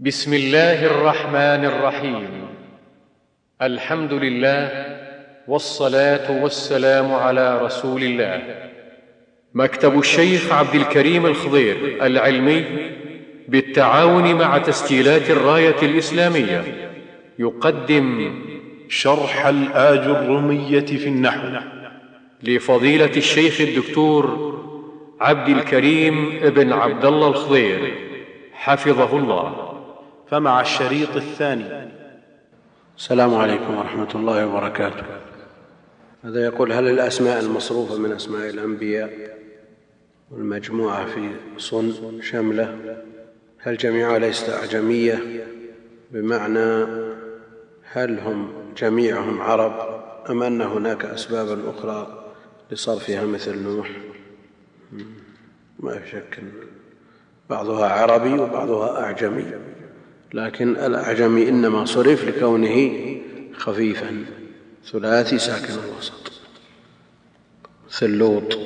بسم الله الرحمن الرحيم. الحمد لله والصلاة والسلام على رسول الله. مكتب الشيخ عبد الكريم الخضير العلمي بالتعاون مع تسجيلات الراية الإسلامية. يقدم شرح الآج الرمية في النحو لفضيلة الشيخ الدكتور عبد الكريم بن عبد الله الخضير. حفظه الله. فمع الشريط الثاني. السلام عليكم ورحمة الله وبركاته. هذا يقول؟ هل الأسماء المصروفة من أسماء الأنبياء والمجموعة في صن شملة؟ هل جميعها ليست أعجمية؟ بمعنى هل هم جميعهم عرب أم أن هناك أسبابا أخرى لصرفها مثل نوح؟ ما في شك بعضها عربي وبعضها أعجمي. لكن الأعجمي إنما صرف لكونه خفيفا. ثلاثي ساكن الوسط. مثل لوط.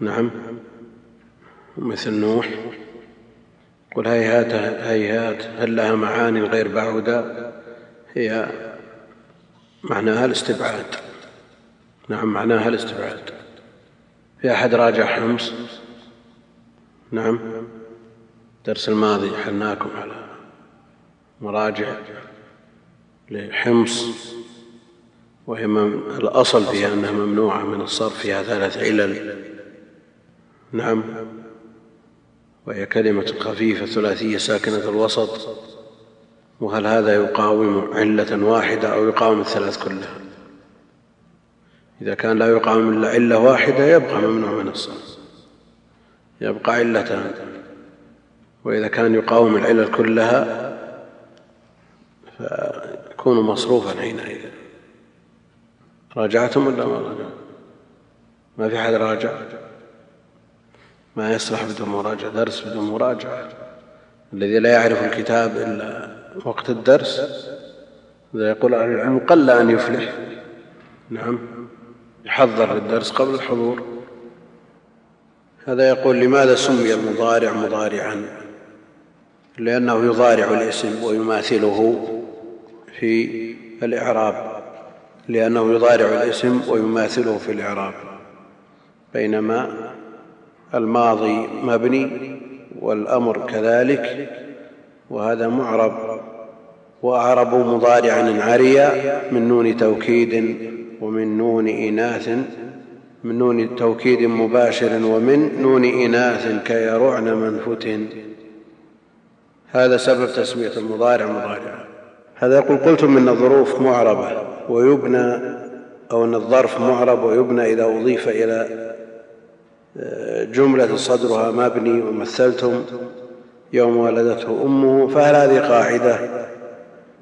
نعم. مثل نوح. قل هيهات هيهات هل لها معاني غير بعودة؟ هي معناها الاستبعاد. نعم معناها الاستبعاد. في أحد راجع حمص؟ نعم. الدرس الماضي حلناكم على مراجع لحمص وهي الأصل فيها أنها ممنوعة من الصرف فيها ثلاث علل. نعم. وهي كلمة خفيفة ثلاثية ساكنة الوسط. وهل هذا يقاوم علة واحدة أو يقاوم الثلاث كلها؟ إذا كان لا يقاوم إلا علة واحدة يبقى ممنوع من الصرف. يبقى علتان. وإذا كان يقاوم العلل كلها فيكون مصروفا حينئذ. راجعتم ولا ما راجعتم؟ ما في احد راجع؟ ما يصلح بدون مراجعة درس بدون مراجعة. الذي لا يعرف الكتاب إلا وقت الدرس إذا يقول أهل العلم قل أن يفلح. نعم. يحضر للدرس قبل الحضور. هذا يقول لماذا سمي المضارع مضارعا؟ لأنه يضارع الاسم ويماثله. في الإعراب لأنه يضارع الاسم ويماثله في الإعراب. بينما الماضي مبني والأمر كذلك وهذا معرب وأعرب مضارعا عريا من نون توكيد ومن نون إناث من نون توكيد مباشر ومن نون إناث كيرعن منفت هذا سبب تسمية المضارع مضارعا. هذا يقول قلتم إن الظروف معربة ويبنى أو إن الظرف معرب ويبنى إذا أضيف إلى جملة صدرها مبني ومثلتم يوم ولدته أمه فهل هذه قاعدة؟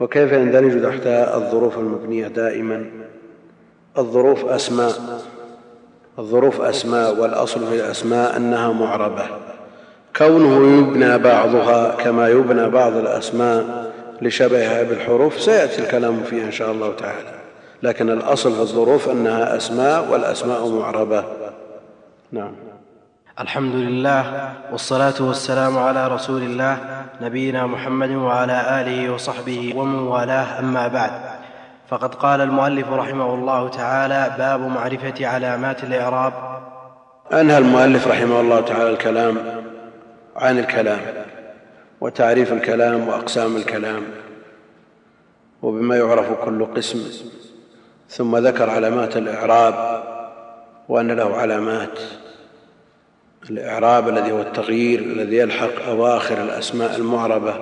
وكيف يندرج تحتها الظروف المبنية دائما؟ الظروف أسماء الظروف أسماء والأصل في الأسماء أنها معربة. كونه يبنى بعضها كما يبنى بعض الأسماء لشبهها بالحروف سيأتي الكلام فيها إن شاء الله تعالى. لكن الأصل في الظروف أنها أسماء والأسماء معربة. نعم. الحمد لله والصلاة والسلام على رسول الله نبينا محمد وعلى آله وصحبه ومن والاه أما بعد. فقد قال المؤلف رحمه الله تعالى باب معرفة علامات الإعراب. أنهى المؤلف رحمه الله تعالى الكلام عن الكلام. وتعريف الكلام وأقسام الكلام وبما يعرف كل قسم ثم ذكر علامات الإعراب وأن له علامات الإعراب الذي هو التغيير الذي يلحق أواخر الأسماء المعربة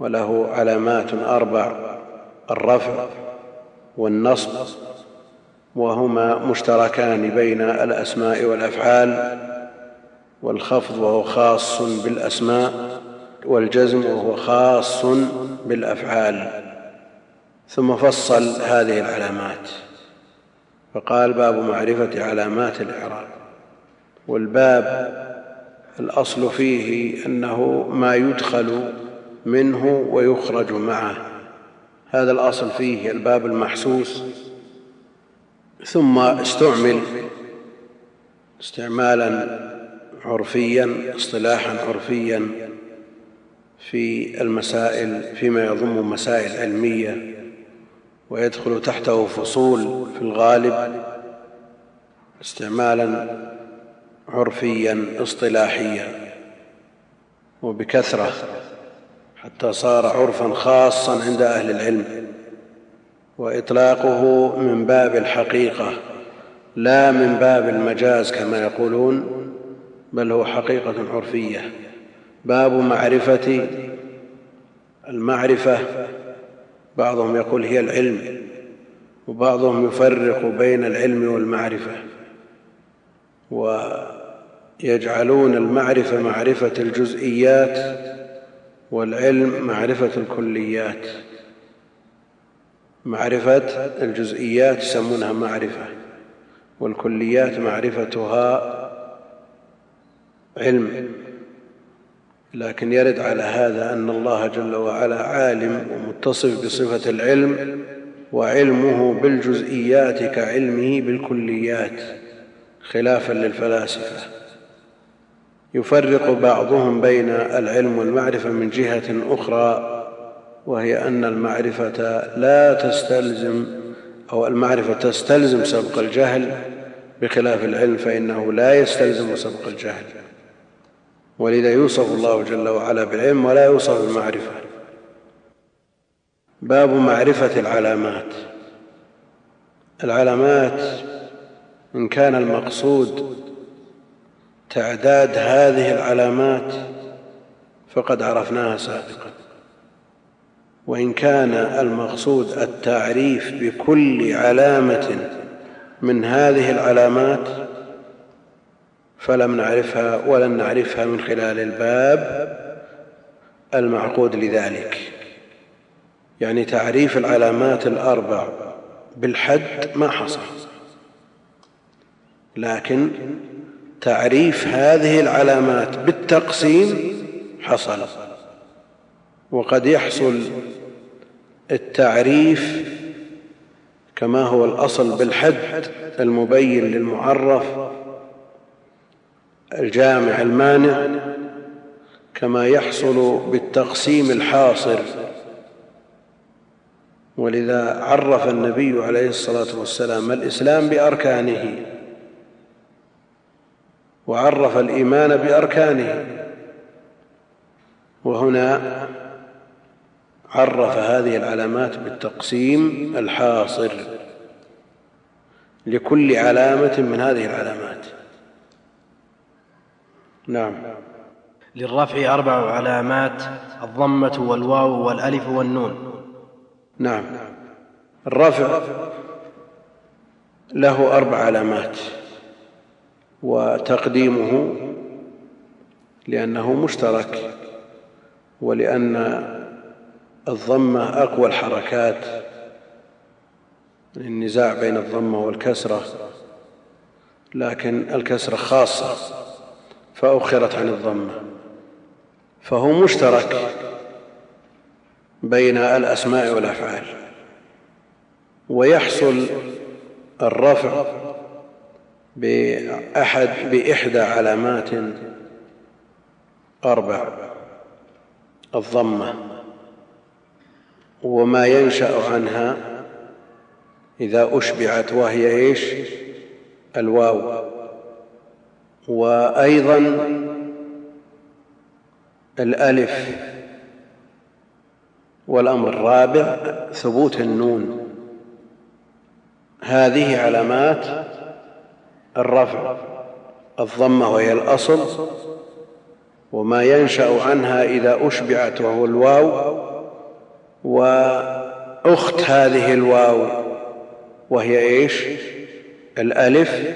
وله علامات أربع الرفع والنصب وهما مشتركان بين الأسماء والأفعال. والخفض وهو خاص بالأسماء والجزم وهو خاص بالأفعال. ثم فصل هذه العلامات. فقال باب معرفة علامات الإعراب. والباب الأصل فيه أنه ما يدخل منه ويخرج معه. هذا الأصل فيه الباب المحسوس. ثم استعمل استعمالا عرفيا اصطلاحا عرفيا في المسائل فيما يضم مسائل علمية ويدخل تحته فصول في الغالب استعمالا عرفيا اصطلاحيا وبكثرة حتى صار عرفا خاصا عند أهل العلم. وإطلاقه من باب الحقيقة لا من باب المجاز كما يقولون. بل هو حقيقة عرفية. باب معرفة المعرفة. بعضهم يقول هي العلم وبعضهم يفرق بين العلم والمعرفة. ويجعلون المعرفة معرفة الجزئيات والعلم معرفة الكليات. معرفة الجزئيات يسمونها معرفة والكليات معرفتها علم. لكن يرد على هذا أن الله جل وعلا عالم ومتصف بصفة العلم وعلمه بالجزئيات كعلمه بالكليات خلافا للفلاسفة. يفرق بعضهم بين العلم والمعرفة من جهة أخرى وهي أن المعرفة لا تستلزم أو المعرفة تستلزم سبق الجهل بخلاف العلم فإنه لا يستلزم سبق الجهل. ولذا يوصف الله جل وعلا بالعلم ولا يوصف بالمعرفه باب معرفة العلامات. العلامات إن كان المقصود تعداد هذه العلامات فقد عرفناها سابقا. وإن كان المقصود التعريف بكل علامة من هذه العلامات فلم نعرفها ولن نعرفها من خلال الباب المعقود لذلك. يعني تعريف العلامات الأربع بالحد ما حصل. لكن تعريف هذه العلامات بالتقسيم حصل. وقد يحصل التعريف كما هو الأصل بالحد المبين للمعرف الجامع المانع كما يحصل بالتقسيم الحاصر. ولذا عرف النبي عليه الصلاة والسلام الإسلام بأركانه وعرف الإيمان بأركانه. وهنا عرف هذه العلامات بالتقسيم الحاصر لكل علامة من هذه العلامات. نعم. للرفع أربع علامات الضمة والواو والألف والنون. نعم. الرفع له أربع علامات وتقديمه لأنه مشترك ولأن الضمة أقوى الحركات النزاع بين الضمة والكسرة لكن الكسرة خاصة. فأخرت عن الضمه فهو مشترك بين الأسماء والأفعال. ويحصل الرفع بأحد بإحدى علامات أربع. الضمة. وما ينشأ عنها إذا أشبعت وهي إيش؟ الواو. وأيضا الألف والأمر الرابع ثبوت النون. هذه علامات الرفع. الضمة وهي الأصل وما ينشأ عنها إذا أشبعت وهو الواو وأخت هذه الواو وهي إيش؟ الألف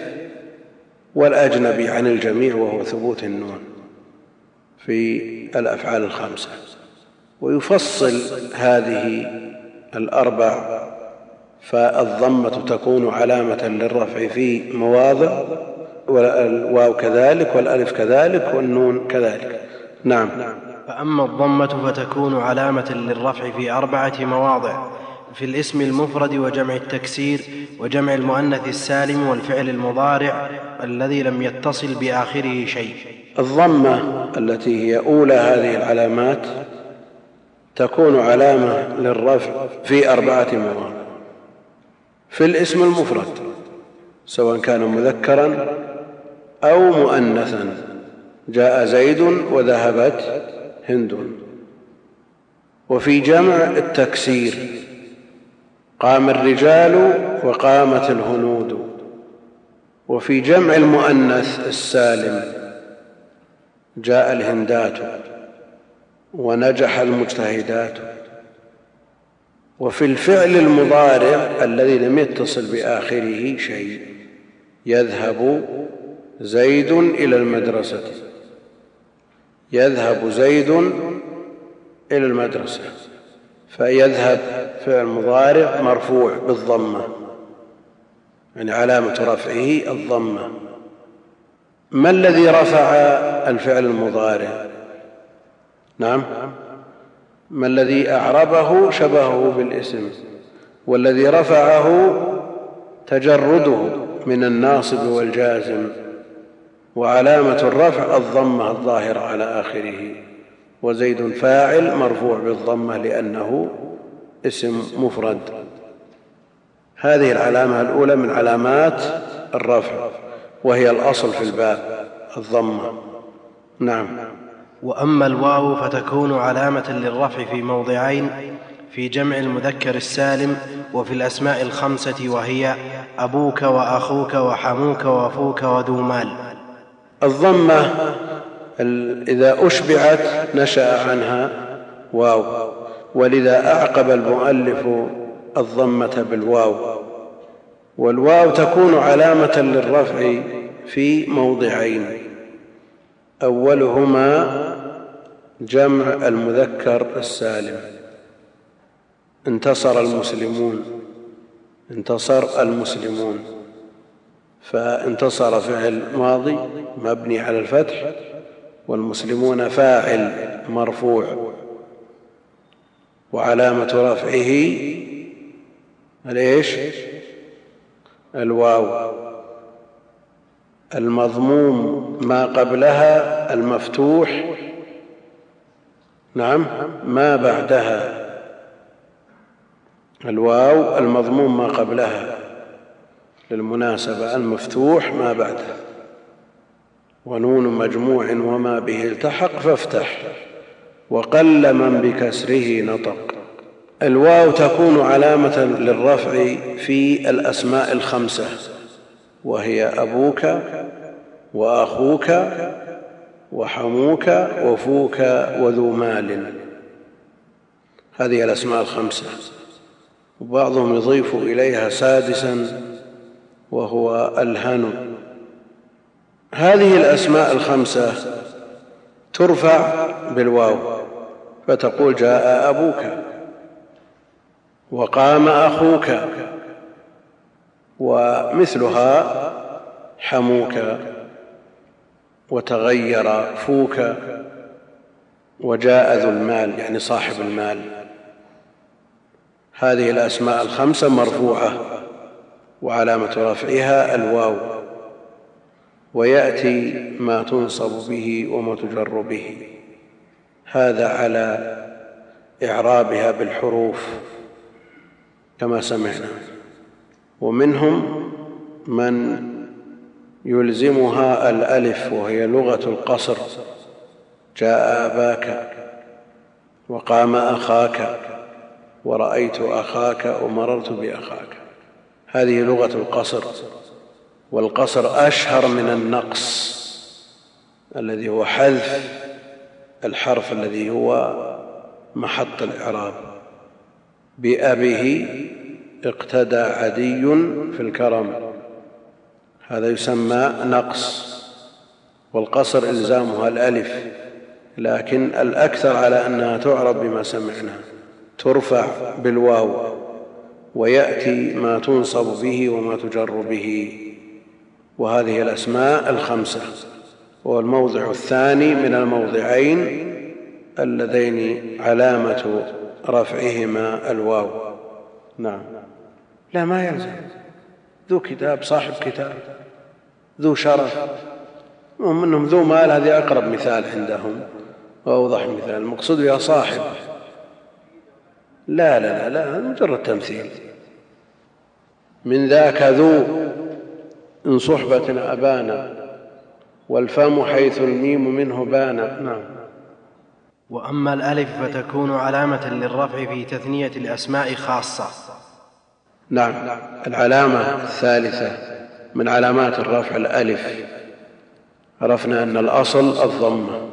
والأجنبي عن الجميع وهو ثبوت النون في الأفعال الخمسة. ويفصل هذه الأربع فالضمة تكون علامة للرفع في مواضع والواو كذلك والألف كذلك والنون كذلك. نعم. فأما الضمة فتكون علامة للرفع في أربعة مواضع. في الاسم المفرد وجمع التكسير وجمع المؤنث السالم والفعل المضارع الذي لم يتصل بآخره شيء. الضمة التي هي أولى هذه العلامات تكون علامة للرفع في أربعة مواضع. في الاسم المفرد سواء كان مذكرا أو مؤنثا جاء زيد وذهبت هند. وفي جمع التكسير قام الرجال وقامت الهنود. وفي جمع المؤنث السالم جاء الهندات ونجح المجتهدات. وفي الفعل المضارع الذي لم يتصل بآخره شيء يذهب زيد إلى المدرسة. يذهب زيد إلى المدرسة. فيذهب فعل مضارع مرفوع بالضمة. يعني علامة رفعه الضمة. ما الذي رفع الفعل المضارع؟ نعم. ما الذي أعربه شبهه بالاسم. والذي رفعه تجرده من الناصب والجازم. وعلامة الرفع الضمة الظاهرة على آخره. وزيد فاعل مرفوع بالضمة لأنه اسم مفرد. هذه العلامة الأولى من علامات الرفع وهي الأصل في الباب الضمة. نعم. وأما الواو فتكون علامة للرفع في موضعين في جمع المذكر السالم وفي الأسماء الخمسة وهي أبوك وأخوك وحموك وفوك وذو مال. الضمة إذا أشبعت نشأ عنها واو. ولذا أعقب المؤلف الضمة بالواو والواو تكون علامة للرفع في موضعين. أولهما جمع المذكر السالم. انتصر المسلمون. انتصر المسلمون. فانتصر فعل ماضي مبني على الفتح والمسلمون فاعل مرفوع. وعلامة رفعه الايش الواو. المضموم ما قبلها المفتوح. نعم ما بعدها. الواو المضموم ما قبلها. للمناسبة المفتوح ما بعدها. ونون مجموع وما به التحق فافتح. وقل من بكسره نطق. الواو تكون علامة للرفع في الأسماء الخمسة وهي أبوك وأخوك وحموك وفوك وذو مال. هذه الأسماء الخمسة. وبعضهم يضيف إليها سادسا وهو الهن هذه الأسماء الخمسة ترفع بالواو. فتقول جاء أبوك وقام أخوك ومثلها حموك وتغير فوك وجاء ذو المال يعني صاحب المال. هذه الأسماء الخمسة مرفوعة وعلامة رفعها الواو ويأتي ما تنصب به وما تجر به. هذا على إعرابها بالحروف كما سمعنا. ومنهم من يلزمها الألف وهي لغة القصر. جاء أباك وقام أخاك ورأيت أخاك ومررت بأخاك. هذه لغة القصر والقصر أشهر من النقص الذي هو حذف الحرف الذي هو محط الإعراب. بأبه اقتدى عدي في الكرم. هذا يسمى نقص والقصر إلزامها الألف. لكن الأكثر على أنها تعرب بما سمعنا ترفع بالواو ويأتي ما تنصب به وما تجر به. وهذه الأسماء الخمسة. هو الموضع الثاني من الموضعين اللذين علامة رفعهما الواو. نعم. لا ما يلزم. ذو كتاب صاحب كتاب ذو شرف. هم انهم ذو مال هذه أقرب مثال عندهم وأوضح مثال. المقصود بها صاحب. لا لا لا لا مجرد تمثيل. من ذاك ذو إن صحبة أبانا والفم حيث الميم منه بان. نعم. وأما الألف فتكون علامة للرفع في تثنية الأسماء خاصة. نعم. العلامة الثالثة من علامات الرفع الألف. عرفنا أن الأصل الضمة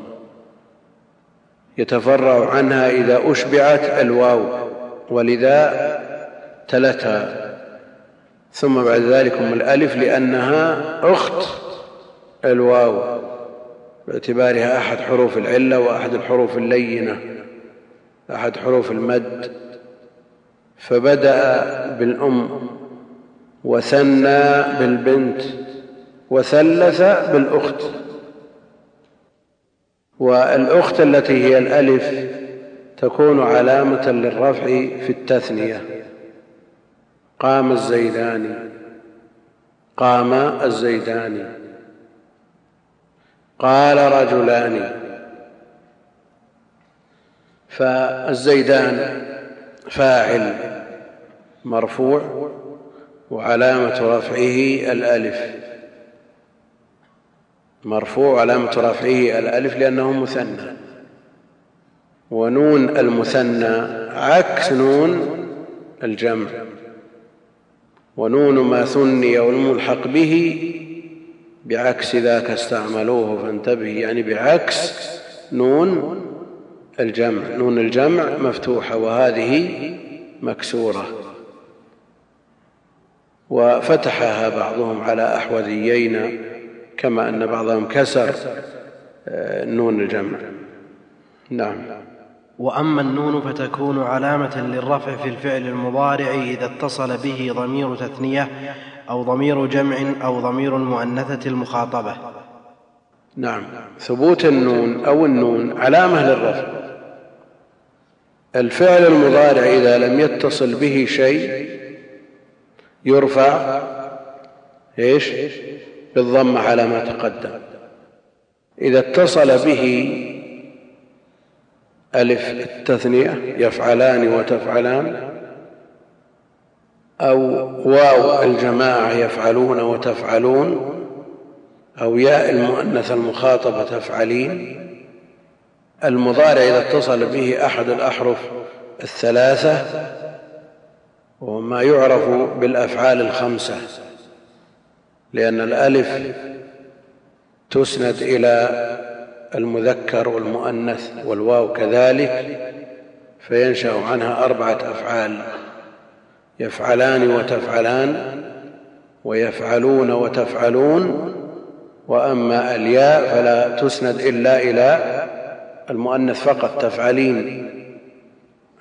يتفرع عنها إذا أشبعت الواو ولذا تلتها. ثم بعد ذلك الألف لأنها أخت. الواو باعتبارها أحد حروف العلة وأحد الحروف اللينة أحد حروف المد. فبدأ بالأم وثنى بالبنت وثلث بالأخت. والأخت التي هي الألف تكون علامة للرفع في التثنية. قام الزيدان قام الزيدان قال رجلان. فالزيدان فاعل مرفوع وعلامة رفعه الألف. مرفوع علامة رفعه الألف لأنه مثنى. ونون المثنى عكس نون الجمع. ونون ما ثني والملحق به بعكس ذاك استعملوه فانتبه يعني بعكس نون الجمع. نون الجمع مفتوحة وهذه مكسورة. وفتحها بعضهم على أحوذيين كما أن بعضهم كسر آه، نون الجمع. نعم. وأما النون فتكون علامة للرفع في الفعل المضارع إذا اتصل به ضمير تثنية أو ضمير جمع أو ضمير المؤنثة المخاطبة. نعم. ثبوت النون أو النون علامة للرفع. الفعل المضارع إذا لم يتصل به شيء يرفع إيش؟ بالضمه على ما تقدم. إذا اتصل به ألف التثنية يفعلان وتفعلان أو واو الجماعة يفعلون وتفعلون أو ياء المؤنث المخاطبة تفعلين. المضارع إذا اتصل به أحد الأحرف الثلاثة وما يعرف بالأفعال الخمسة لأن الألف تسند إلى المذكر والمؤنث والواو كذلك فينشأ عنها أربعة أفعال. يفعلان وتفعلان ويفعلون وتفعلون وأما الياء فلا تسند إلا إلى المؤنث فقط تفعلين.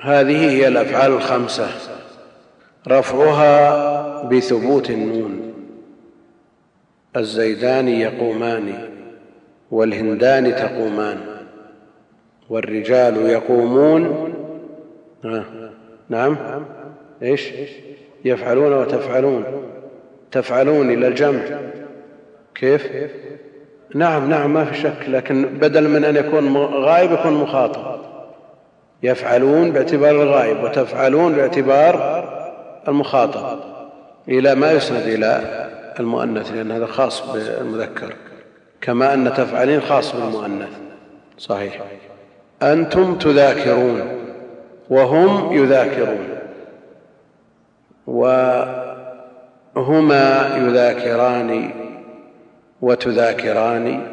هذه هي الأفعال الخمسة. رفعها بثبوت النون. الزيدان يقومان والهندان تقومان والرجال يقومون. نعم. إيش؟ يفعلون وتفعلون. تفعلون إلى الجمع. كيف؟ نعم نعم ما في شك لكن بدل من أن يكون غائب يكون مخاطب. يفعلون باعتبار الغائب وتفعلون باعتبار المخاطب. إلى ما يسند إلى المؤنث لأن هذا خاص بالمذكر. كما أن تفعلين خاص بالمؤنث. صحيح. أنتم تذاكرون وهم يذاكرون. وهما يذاكران وتذاكران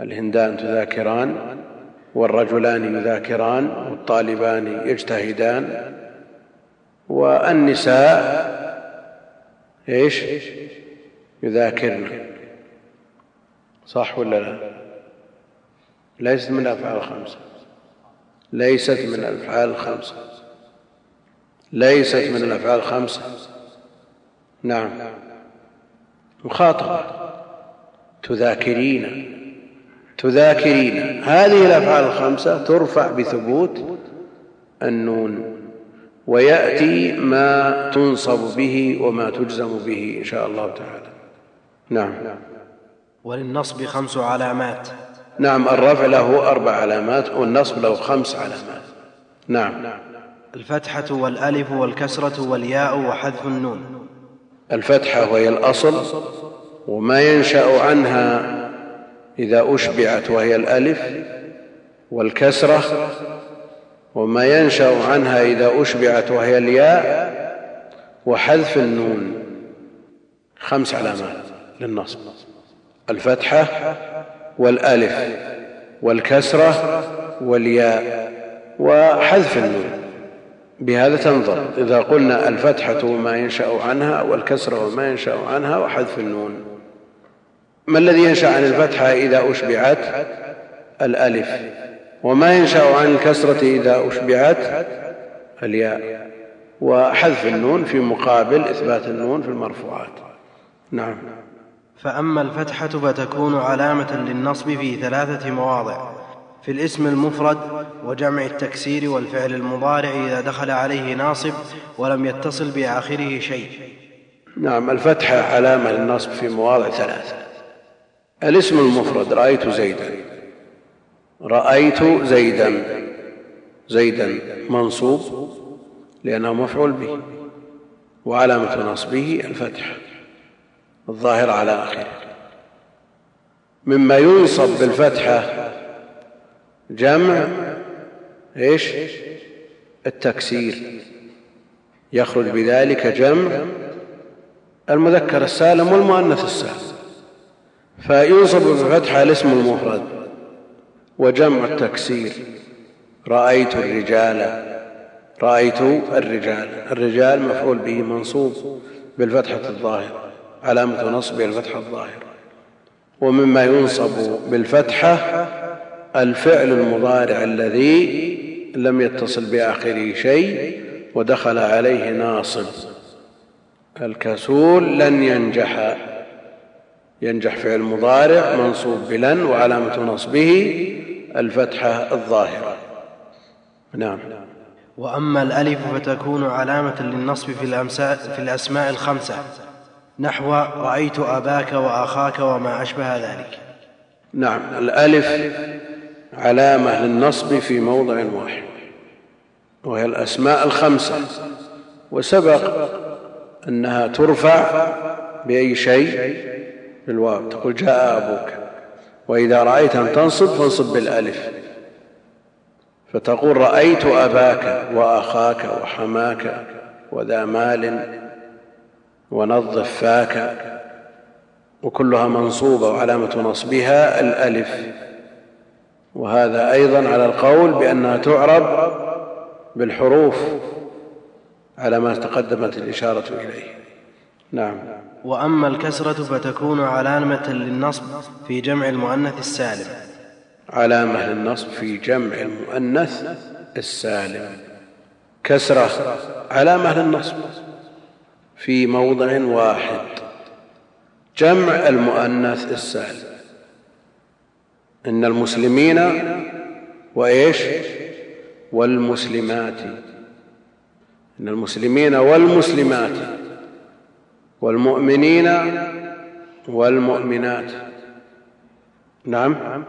الهندان تذاكران والرجلان يذاكران والطالبان يجتهدان والنساء إيش؟ يذاكرن. صح ولا لا؟ ليست من الأفعال الخمسة. ليست من الأفعال الخمسة. ليست من الأفعال الخمسة. نعم. مخاطبة. تذاكرين. تذاكرين. هذه الأفعال الخمسة ترفع بثبوت النون ويأتي ما تنصب به وما تجزم به إن شاء الله تعالى. نعم. وللنصب خمس علامات. نعم. الرفع له أربع علامات والنصب له خمس علامات. نعم. الفتحة والألف والكسرة والياء وحذف النون. الفتحة وهي الأصل وما ينشأ عنها إذا أشبعت وهي الألف والكسرة وما ينشأ عنها إذا أشبعت وهي الياء وحذف النون. خمس علامات للنصب. الفتحة والألف والكسرة والياء وحذف النون. بهذا تنظر. إذا قلنا الفتحة وما ينشأ عنها والكسرة وما ينشأ عنها وحذف النون. ما الذي ينشأ عن الفتحة إذا أشبعت؟ الألف. وما ينشأ عن الكسرة إذا أشبعت؟ الياء. وحذف النون في مقابل إثبات النون في المرفوعات. نعم. فأما الفتحة فتكون علامة للنصب في ثلاثة مواضع. في الاسم المفرد وجمع التكسير والفعل المضارع إذا دخل عليه ناصب ولم يتصل بآخره شيء. نعم الفتحة علامة للنصب في مواضع ثلاثة. الاسم المفرد رأيت زيدا. رأيت زيدا. زيدا منصوب لأنه مفعول به. وعلامة نصبه الفتح. الظاهر على آخره. مما ينصب بالفتحة جمع إيش؟ التكسير. يخرج بذلك جمع المذكر السالم والمؤنث السالم. فينصب بالفتحة الاسم المفرد وجمع التكسير. رأيت الرجال رأيت الرجال الرجال مفعول به منصوب بالفتحة الظاهرة علامة نصبه الفتحة الظاهرة ومما ينصب بالفتحة الفعل المضارع الذي لم يتصل بآخره شيء ودخل عليه ناصب. الكسول لن ينجح. ينجح فعل مضارع منصوب بلن وعلامة نصبه الفتحة الظاهرة. نعم. وأما الألف فتكون علامة للنصب في, في الأسماء الخمسة. نحو رأيت أباك وأخاك وما أشبه ذلك. نعم. الألف علامة للنصب في موضع واحد وهي الأسماء الخمسة. وسبق أنها ترفع بأي شيء بالواو تقول جاء أبوك. وإذا رأيت أن تنصب فانصب بالألف. فتقول رأيت أباك وأخاك وحماك وذا مال ونظف فاك وكلها منصوبة وعلامة نصبها الألف. وهذا أيضا على القول بأنها تعرب بالحروف على ما تقدمت الإشارة إليه. نعم. وأما الكسرة فتكون علامة للنصب في جمع المؤنث السالم. علامة للنصب في جمع المؤنث السالم. كسرة علامة للنصب في موضع واحد. جمع المؤنث السالم. إن المسلمين وإيش؟ والمسلمات. إن المسلمين والمسلمات والمؤمنين والمؤمنات. نعم.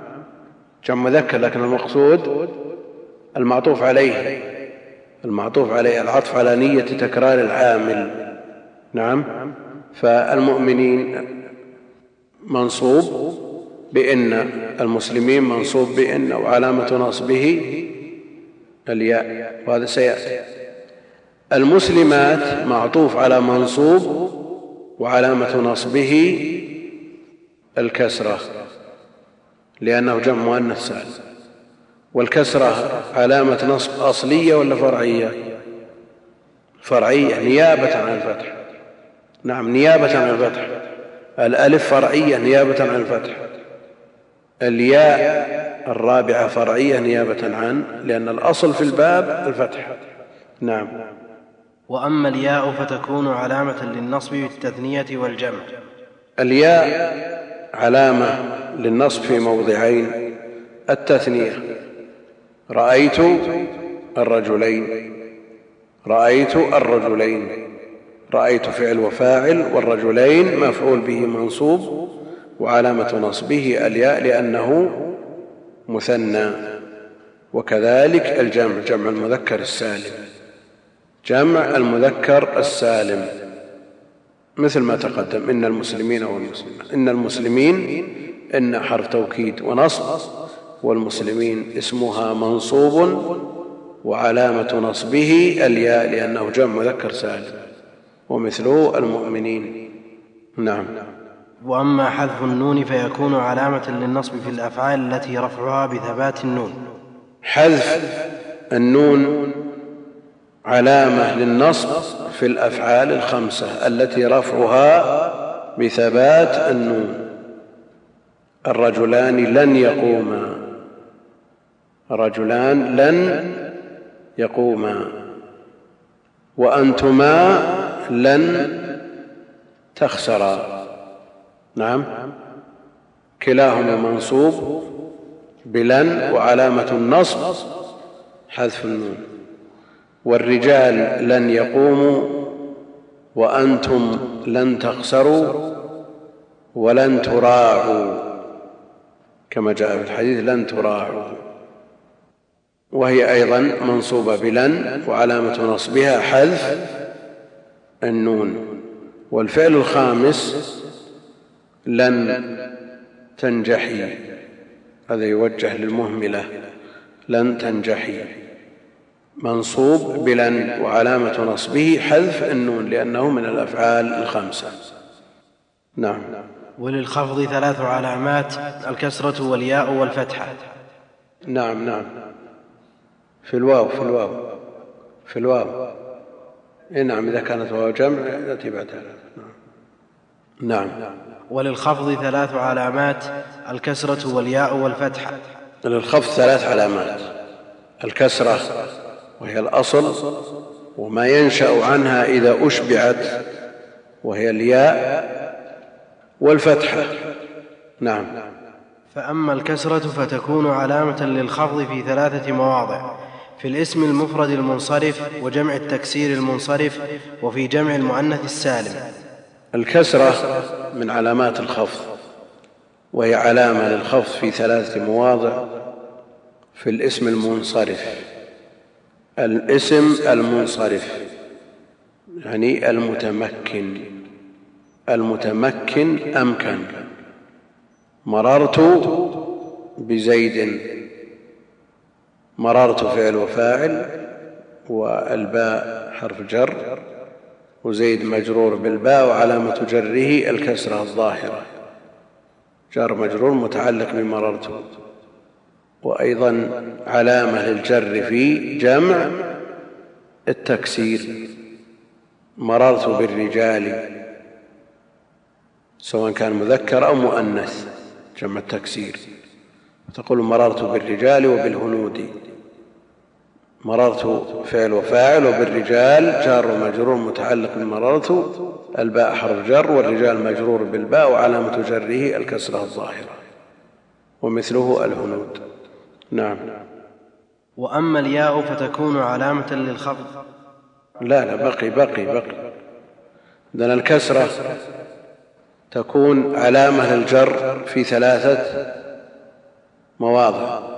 جمع مذكر لكن المقصود؟ المعطوف عليه. المعطوف عليه العطف على نية تكرار العامل. نعم. فالمؤمنين منصوب. بإن المسلمين منصوب بإن وعلامة نصبه الياء وهذا سيأتي. المسلمات معطوف على منصوب وعلامة نصبه الكسرة لأنه جمع مؤنث سالم والكسرة علامة نصب أصلية ولا فرعية؟ فرعية نيابة عن الفتح. نعم نيابة عن الفتح. الألف فرعية نيابة عن الفتح. الياء الرابعة فرعية نيابة عن لأن الأصل في الباب الفتح. نعم. وأما الياء فتكون علامة للنصب بالتثنية والجمع. الياء علامة للنصب في موضعين. التثنية. رأيت الرجلين. رأيت الرجلين. رأيت فعل وفاعل والرجلين مفعول به منصوب وعلامة نصبه الياء لأنه مثنى وكذلك الجمع جمع المذكر السالم. جمع المذكر السالم. مثل ما تقدم إن المسلمين والمسلمات إن المسلمين إن حرف توكيد ونصب والمسلمين اسمها منصوب وعلامة نصبه الياء لأنه جمع مذكر سالم. ومثله المؤمنين. نعم. وأما حذف النون فيكون علامة للنصب في الأفعال التي رفعها بثبات النون. حذف النون علامة للنصب في الأفعال الخمسة التي رفعها بثبات النون. الرجلان لن يقوما. رجلان لن يقوما. وأنتما لن تخسرا. نعم. كلاهما منصوب بلن وعلامة النصب حذف النون. والرجال لن يقوموا وأنتم لن تخسروا ولن تراعوا. كما جاء في الحديث لن تراعوا. وهي أيضا منصوبة بلن وعلامة نصبها حذف النون. والفعل الخامس لن تنجحي. هذا يوجه للمهملة. لن تنجحي. منصوب بلن وعلامة نصبه حذف النون لأنه من الأفعال الخمسة. نعم. وللخفض ثلاث علامات الكسرة والياء والفتحة. نعم نعم. في الواو في الواو في الواو. إيه نعم إذا كانت واو جمع يأتي بعدها. نعم. نعم. وللخفض ثلاث علامات الكسرة والياء والفتحة للخفض ثلاث علامات الكسرة وهي الأصل وما ينشأ عنها إذا أشبعت وهي الياء والفتحة نعم. فأما الكسرة فتكون علامة للخفض في ثلاثة مواضع في الاسم المفرد المنصرف وجمع التكسير المنصرف وفي جمع المؤنث السالم. الكسرة من علامات الخفض وهي علامة للخفض في ثلاثة مواضع في الاسم المنصرف. الاسم المنصرف يعني المتمكن. المتمكن أمكن. مررت بزيد. مررت فعل وفاعل والباء حرف جر. وزيد مجرور بالباء وعلامة جره الكسرة الظاهرة. جار مجرور متعلق بمررت وأيضا علامة للجر في جمع التكسير. مررت بالرجال سواء كان مذكر أو مؤنث جمع التكسير. تقول مررت بالرجال وبالهنود. مررت فعل وفاعل وبالرجال جار ومجرور متعلق بمررت الباء حرف جر والرجال مجرور بالباء وعلامة جره الكسرة الظاهرة. ومثله الهنود. نعم. وأما الياء فتكون علامة للخفض. لا لا بقي بقي بقي. لأن الكسرة تكون علامة للجر في ثلاثة مواضع.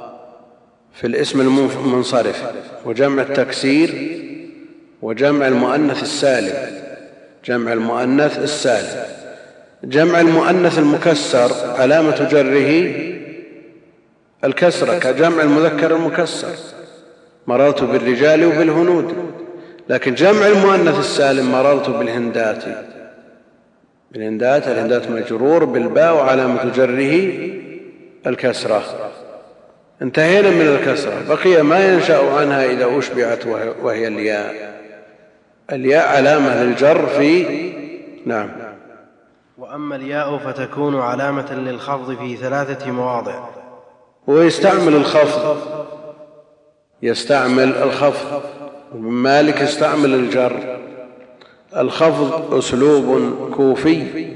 في الاسم المنصرف وجمع التكسير وجمع المؤنث السالم جمع المؤنث السالم جمع المؤنث المكسر علامة جره الكسرة كجمع المذكر المكسر مررت بالرجال وبالهنود لكن جمع المؤنث السالم مررت بالهندات بالهندات الهندات مجرور بالباء وعلامة جره الكسرة. انتهينا من الكسرة. بقي ما ينشأ عنها إذا أشبعت وهي الياء. الياء علامة للجر في نعم. وأما الياء فتكون علامة للخفض في ثلاثة مواضع. ويستعمل الخفض. يستعمل الخفض. ومن مالك يستعمل الجر. الخفض أسلوب كوفي.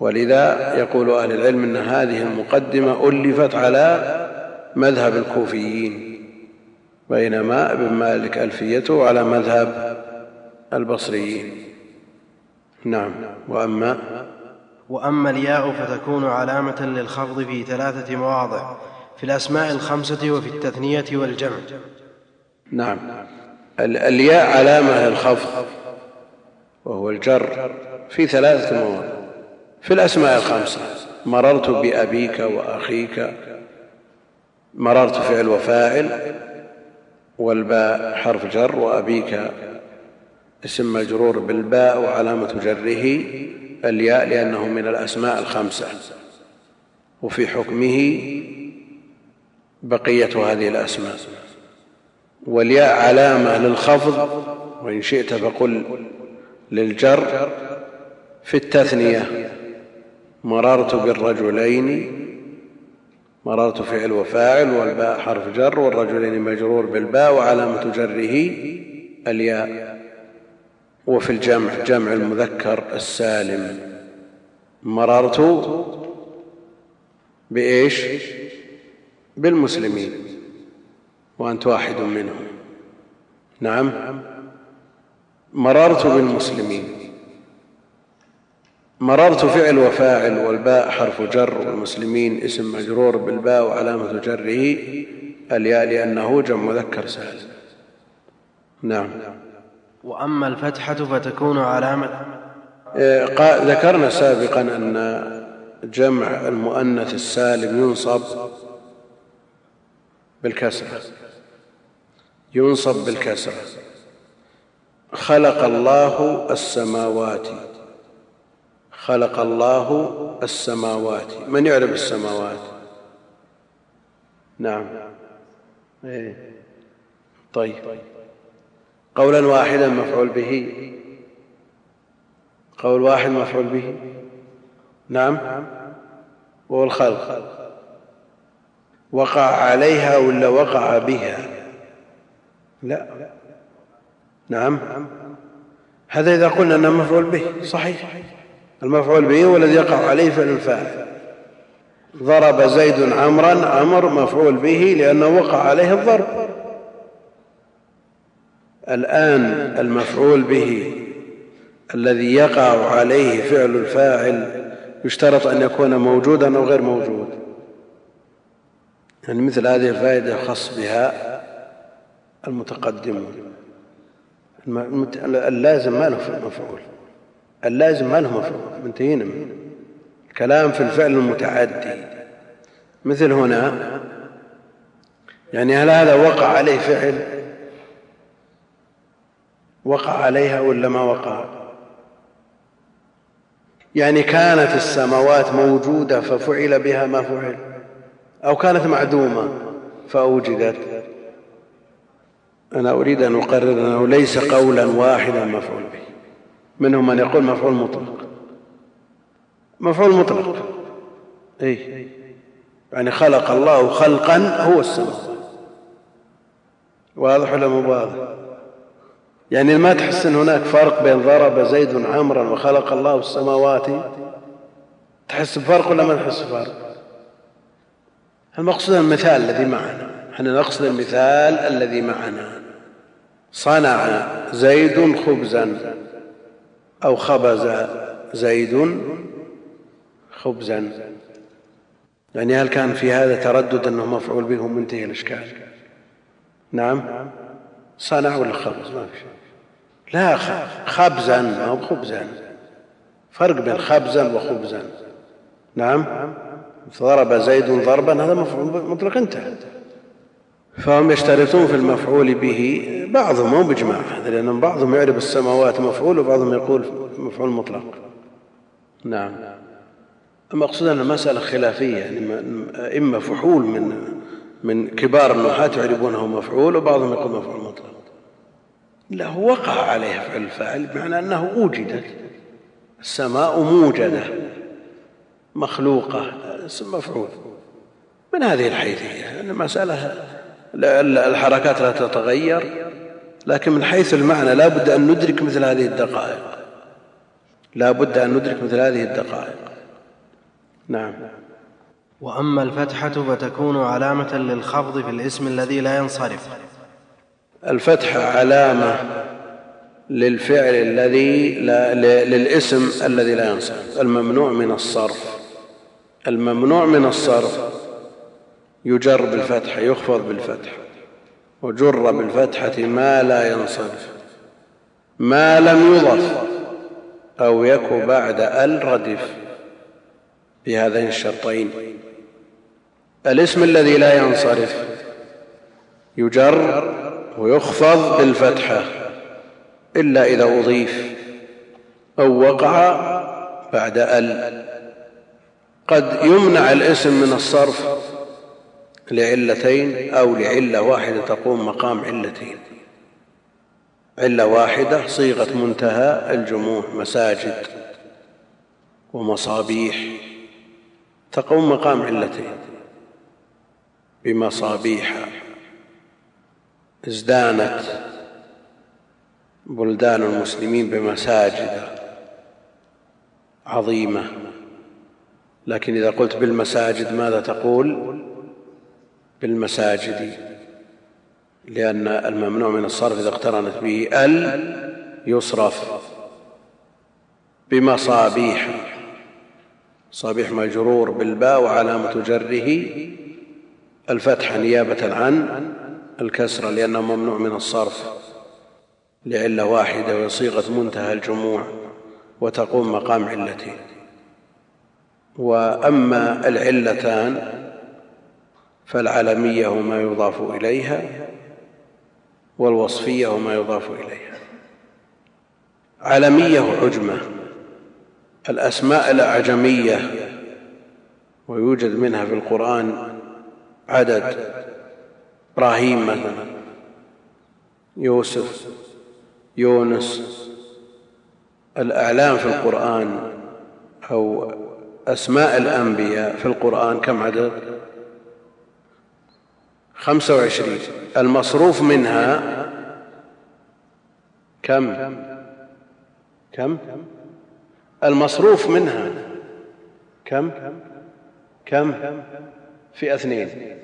ولذا يقول أهل العلم أن هذه المقدمة ألفت على مذهب الكوفيين بينما ابن مالك ألفيته على مذهب البصريين. نعم. وأما وأما الياء فتكون علامة للخفض في ثلاثة مواضع في الأسماء الخمسة وفي التثنية والجمع. نعم. الياء علامة للخفض وهو الجر في ثلاثة مواضع. في الأسماء الخمسة مررت بأبيك وأخيك مررت فعل وفاعل والباء حرف جر وأبيك اسم مجرور بالباء وعلامة جره الياء لأنه من الأسماء الخمسة وفي حكمه بقية هذه الأسماء والياء علامة للخفض وإن شئت فقل للجر في التثنية مررت بالرجلين مررت فعل وفاعل والباء حرف جر والرجلين مجرور بالباء وعلامة جره الياء. وفي الجمع جمع المذكر السالم. مررت بإيش؟ بالمسلمين. وأنت واحد منهم. نعم. مررت بالمسلمين. مررت فعل وفاعل والباء حرف جر والمسلمين اسم مجرور بالباء وعلامة جره الياء لأنه جمع مذكر سالم نعم. وأما الفتحة فتكون علامة إيه، ذكرنا سابقا أن جمع المؤنث السالم ينصب بالكسرة. ينصب بالكسرة. خلق الله السماوات. خلق الله السماوات. من يعرف السماوات؟ نعم. إيه. طيب. قولا واحدا مفعول به. قول واحد مفعول به. نعم. وهو الخلق. وقع عليها ولا وقع بها؟ لا. نعم. هذا إذا قلنا أنه مفعول به. صحيح. المفعول به هو الذي يقع عليه فعل الفاعل. ضرب زيد عمرا عمر مفعول به لأنه وقع عليه الضرب. الآن المفعول به الذي يقع عليه فعل الفاعل يشترط أن يكون موجودا أو غير موجود. يعني مثل هذه الفائدة خص بها المتقدمون اللازم ما له مفعول. اللازم ما له مفعول منتهينا الكلام في الفعل المتعدي. مثل هنا يعني هل هذا وقع عليه فعل؟ وقع عليها ولا ما وقع؟ يعني كانت السماوات موجودة ففعل بها ما فعل أو كانت معدومة فأوجدت. أنا أريد أن أقرر أنه ليس قولا واحدا مفعول به. منهم من يقول مفعول مطلق. مفعول مطلق. اي يعني خلق الله خلقا هو السماء. واضح ولا مو يعني ما تحس إن هناك فرق بين ضرب زيد عمرا وخلق الله السماوات؟ تحس بفرق ولا ما تحس بفرق؟ المقصود المثال الذي معنا. إحنا نقصد المثال الذي معنا. صنع زيد خبزا. أو خبز زيد خبزا يعني هل كان في هذا تردد أنه مفعول به منتهي الإشكال؟ نعم. صنع ولا خبز ما في لا خبزا ما هو خبزا فرق بين خبزا وخبزا نعم. ضرب زيد ضربا هذا مفعول مطلق انتهى. فهم يشترطون في المفعول به بعضهم مو بإجماع هذا لأن بعضهم يعرف السماوات مفعول وبعضهم يقول مفعول مطلق. نعم. المقصود أن المسألة خلافية يعني إما فحول من من كبار النحاة يعرفونه مفعول وبعضهم يقول مفعول مطلق. لا وقع عليها فعل الفاعل بمعنى أنه وجدت السماء موجدة مخلوقة اسم مفعول. من هذه الحيثية؟ المسألة الحركات لا تتغير لكن من حيث المعنى لا بد أن ندرك مثل هذه الدقائق. لا بد أن ندرك مثل هذه الدقائق. نعم. وأما الفتحة فتكون علامة للخفض في الاسم الذي لا ينصرف. الفتحة علامة للفعل الذي لا للاسم الذي لا ينصرف. الممنوع من الصرف. الممنوع من الصرف يجر بالفتحة يخفض بالفتحة وجر بالفتحة ما لا ينصرف. ما لم يضف أو يك بعد ال ردف بهذين الشرطين. الاسم الذي لا ينصرف يجر ويخفض بالفتحة إلا إذا أضيف أو وقع بعد ال قد يمنع الاسم من الصرف لعلتين أو لعلة واحدة تقوم مقام علتين. علة واحدة صيغة منتهى الجموع مساجد ومصابيح تقوم مقام علتين. بمصابيح ازدانت بلدان المسلمين بمساجد عظيمة. لكن إذا قلت بالمساجد ماذا تقول؟ بالمساجد لأن الممنوع من الصرف إذا اقترنت به ال يصرف بمصابيح صابيح مجرور بالباء وعلامة جره الفتحة نيابة عن الكسرة لأنه ممنوع من الصرف لعلة واحدة وهي صيغة منتهى الجموع وتقوم مقام علتين وأما العلتان فالعلمية وما يضاف إليها والوصفية وما يضاف إليها. علمية وعجمة الأسماء الأعجمية ويوجد منها في القرآن عدد إبراهيم مثلا يوسف يونس الأعلام في القرآن أو أسماء الأنبياء في القرآن كم عدد؟ خمسة وعشرين. المصروف منها كم؟ كم؟ المصروف منها كم؟ كم؟ في اثنين.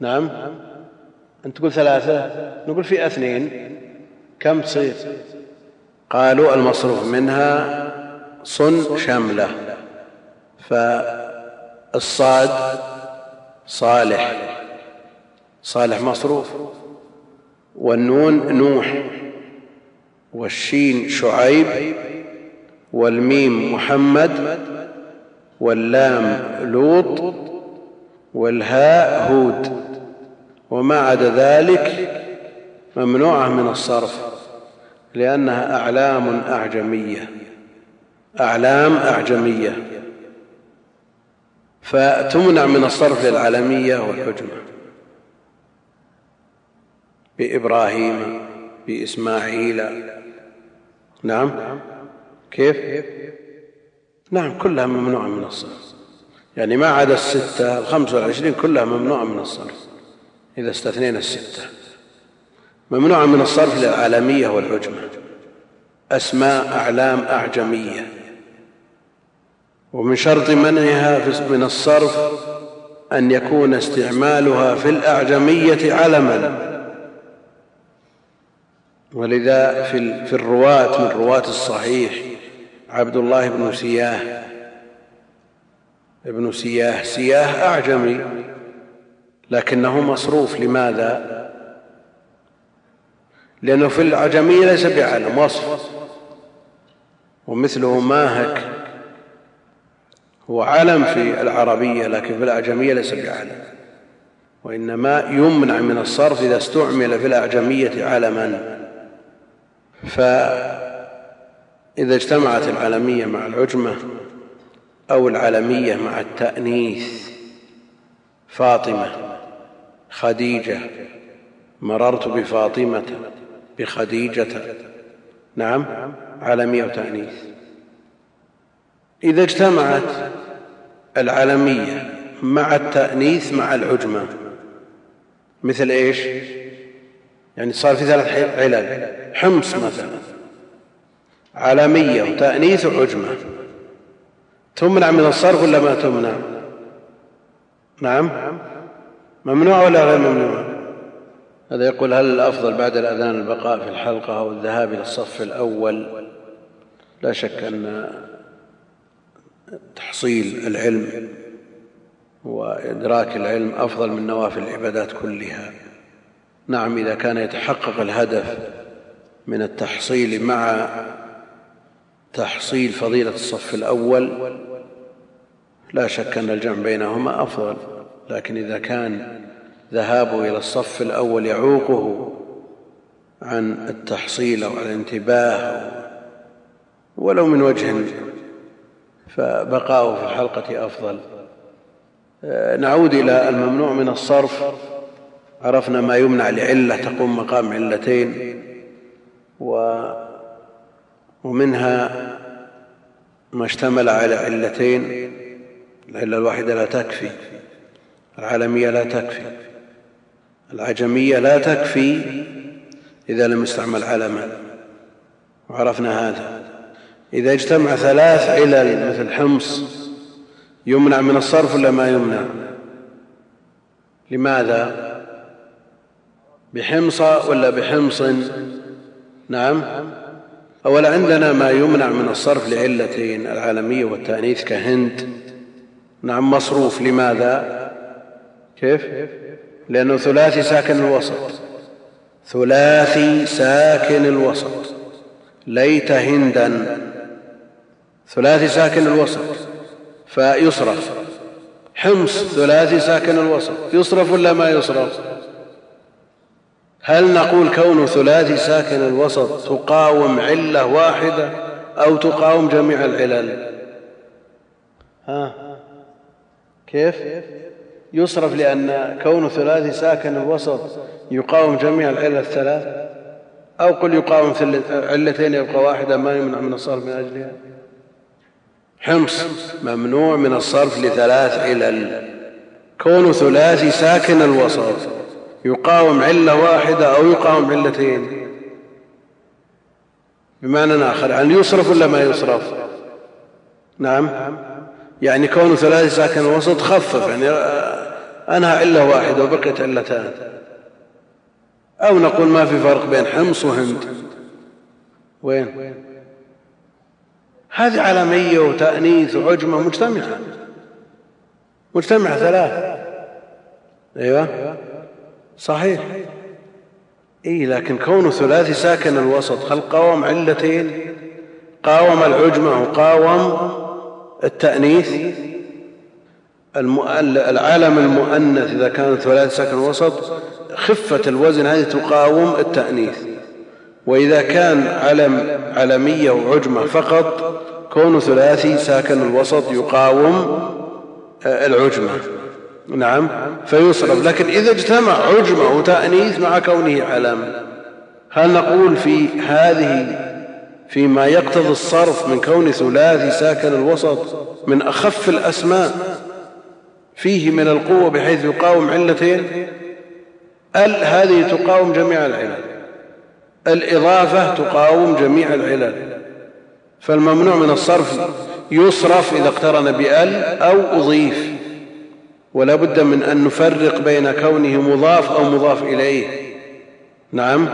نعم. أنت تقول ثلاثة نقول في اثنين. كم تصير؟ قالوا المصروف منها صن شملة. فالصاد صالح. صالح مصروف. والنون نوح. والشين شعيب. والميم محمد. واللام لوط. والهاء هود. وما عدا ذلك ممنوعة من الصرف لأنها أعلام أعجمية. أعلام أعجمية. فتمنع من الصرف للعلمية والحجمة. بإبراهيم بإسماعيل. نعم. كيف؟ نعم كلها ممنوعة من الصرف. يعني ما عدا الستة الخمسة والعشرين كلها ممنوعة من الصرف إذا استثنينا الستة. ممنوعة من الصرف للعالمية والحجمة أسماء أعلام أعجمية. ومن شرط منعها من الصرف أن يكون استعمالها في الأعجمية علما. ولذا في في الرواة من رواة الصحيح عبد الله بن سياه. ابن سياه. سياه أعجمي لكنه مصروف. لماذا؟ لأنه في العجمية ليس بعلم وصف. ومثله ماهك. هو علم في العربية لكن في الأعجمية ليس بعلم. وإنما يمنع من الصرف إذا استعمل في الأعجمية علما. فإذا اجتمعت العلمية مع العجمة أو العلمية مع التأنيث فاطمة خديجة مررت بفاطمة بخديجة نعم علمية وتأنيث إذا اجتمعت العلمية مع التأنيث مع العجمة مثل إيش؟ يعني صار في ثلاث علل. حمص مثلا علمية وتأنيث وعجمة تمنع من الصرف ولا ما تمنع؟ نعم. ممنوع ولا غير ممنوع؟ هذا يقول هل الأفضل بعد الأذان البقاء في الحلقة أو الذهاب إلى الصف الأول؟ لا شك أن تحصيل العلم وإدراك العلم أفضل من نوافل العبادات كلها. نعم إذا كان يتحقق الهدف من التحصيل مع تحصيل فضيلة الصف الأول لا شك أن الجمع بينهما أفضل. لكن إذا كان ذهابه إلى الصف الأول يعوقه عن التحصيل أو الانتباه ولو من وجه فبقاؤه في الحلقة أفضل. نعود إلى الممنوع من الصرف. عرفنا ما يمنع لعلة تقوم مقام علتين و ومنها ما اشتمل على علتين العلة الواحدة لا تكفي العالمية لا تكفي العجمية لا تكفي إذا لم يستعمل علما وعرفنا هذا. إذا اجتمع ثلاث علل مثل حمص يمنع من الصرف ولا ما يمنع؟ لماذا؟ بحمص ولا بحمص؟ نعم. أولا عندنا ما يمنع من الصرف لعلتين العالمية والتأنيث كهند. نعم مصروف. لماذا؟ كيف؟ لأنه ثلاثي ساكن الوسط. ثلاثي ساكن الوسط. ليت هندا. ثلاثي ساكن الوسط. فيصرف. حمص ثلاثي ساكن الوسط. يصرف ولا ما يصرف؟ هل نقول كون ثلاثي ساكن الوسط تقاوم علة واحدة أو تقاوم جميع العلل؟ ها. كيف؟ يصرف لأن كون ثلاثي ساكن الوسط يقاوم جميع العلل الثلاث؟ أو قل يقاوم علتين يبقى واحدة ما يمنع من الصرف من أجلها؟ حمص ممنوع من الصرف لثلاث علل. كون ثلاثي ساكن الوسط يقاوم علة واحدة أو يقاوم علتين. بمعنى آخر يعني يصرف ولا ما يصرف؟ نعم. يعني كون ثلاثي ساكن الوسط خفف يعني أنهى علة واحدة وبقيت علتان. أو نقول ما في فرق بين حمص وهند. وين؟ هذه علامية وتأنيث وعجمة مجتمعة. مجتمعة ثلاث. أيوة. صحيح. اي لكن كونه ثلاثي ساكن الوسط هل قاوم علتين؟ قاوم العجمة وقاوم التأنيث؟ العالم المؤنث إذا كان ثلاثي ساكن الوسط خفة الوزن هذه تقاوم التأنيث. وإذا كان علم علمية وعجمة فقط كون ثلاثي ساكن الوسط يقاوم آه، العجمة. نعم فيصرف. لكن إذا اجتمع عجمة وتأنيث مع كونه علم هل نقول في هذه فيما يقتضي الصرف من كون ثلاثي ساكن الوسط من أخف الأسماء فيه من القوة بحيث يقاوم علتين؟ ال هذه تقاوم جميع العلل. الإضافة تقاوم جميع العلل. فالممنوع من الصرف يصرف إذا اقترن بال أو أضيف. ولا بد من أن نفرق بين كونه مضاف أو مضاف إليه. نعم.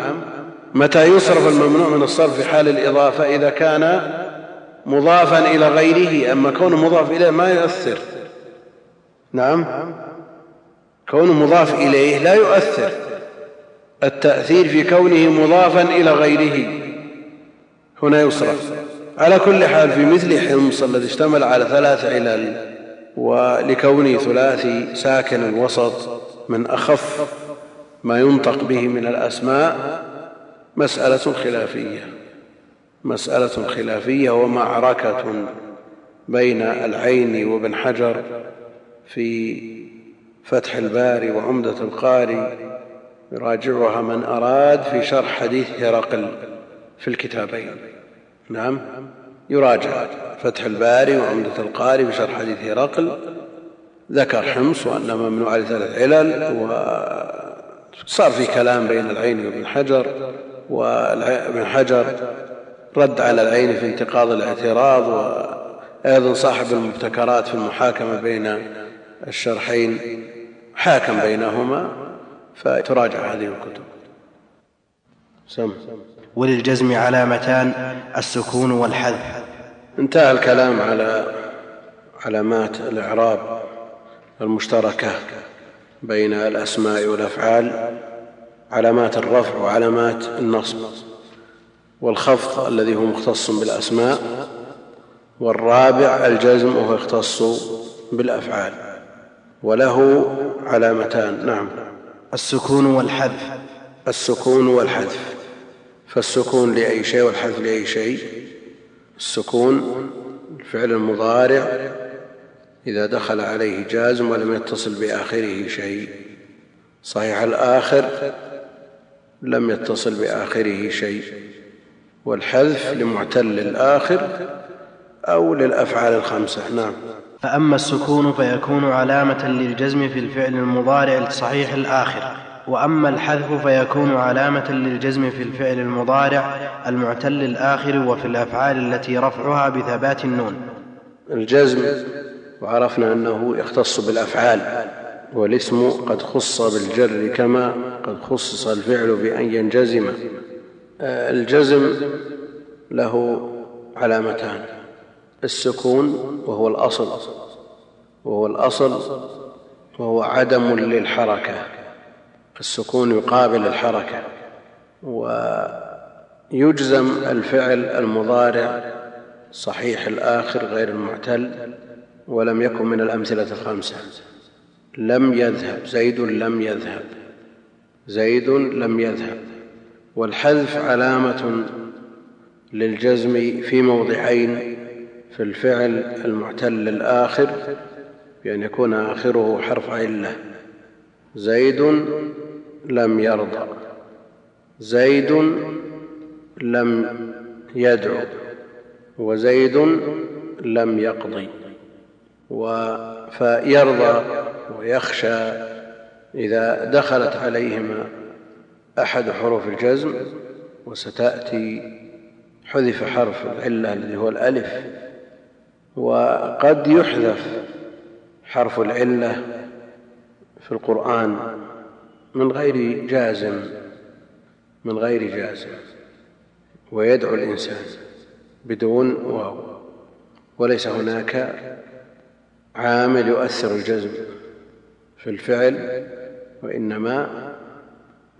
متى يصرف الممنوع من الصرف في حال الإضافة؟ إذا كان مضافا إلى غيره أما كونه مضاف إليه ما يؤثر. نعم. كونه مضاف إليه لا يؤثر. التأثير في كونه مضافا إلى غيره. هنا يصرف. على كل حال في مثل حمص الذي اشتمل على ثلاث علل. ولكونه ثلاثي ساكن الوسط من أخف ما ينطق به من الأسماء مسألة خلافية. مسألة خلافية ومعركة بين العين وابن حجر في فتح الباري وعمدة القاري. يراجعها من أراد في شرح حديث هرقل في الكتابين. نعم. يراجع. فتح الباري وعمدة القاري في شرح حديث هرقل. ذكر حمص وأنه ممنوع لثلاث علل وصار في كلام بين العين وابن حجر وابن حجر رد على العين في انتقاض الاعتراض وأيضا صاحب المبتكرات في المحاكمة بين الشرحين حاكم بينهما فتراجع هذه الكتب. سم. وللجزم علامتان السكون والحذف. انتهى الكلام على علامات الإعراب المشتركة بين الأسماء والأفعال علامات الرفع وعلامات النصب والخفض الذي هو مختص بالأسماء والرابع الجزم وهو يختص بالأفعال. وله علامتان نعم. السكون والحذف. السكون والحذف. فالسكون لأي شيء والحذف لأي شيء. السكون الفعل المضارع إذا دخل عليه جازم ولم يتصل بآخره شيء. صحيح الآخر لم يتصل بآخره شيء. والحذف لمعتل الآخر أو للأفعال الخمسة. نعم. فأما السكون فيكون علامة للجزم في الفعل المضارع الصحيح الآخر. وأما الحذف فيكون علامة للجزم في الفعل المضارع المعتل الآخر وفي الأفعال التي رفعها بثبات النون. الجزم وعرفنا أنه يختص بالأفعال والاسم قد خص بالجر كما قد خصص الفعل بأن ينجزم. الجزم له علامتان السكون وهو الأصل وهو الأصل وهو عدم للحركة. السكون يقابل الحركة ويجزم الفعل المضارع صحيح الآخر غير المعتل ولم يكن من الأمثلة الخمسة. لم يذهب. زيد لم يذهب. زيد لم يذهب. والحذف علامة للجزم في موضعين في الفعل المعتل الآخر بأن يكون آخره حرف علة. زيد لم يرضى. زيد لم يدعو وزيد لم يقضي. فيرضى ويخشى إذا دخلت عليهما أحد حروف الجزم وستأتي حذف حرف العلة الذي هو الألف. وقد يحذف حرف العلة في القرآن. من غير جازم من غير جازم ويدعو الإنسان بدون واو. وليس هناك عامل يؤثر الجزم في الفعل وإنما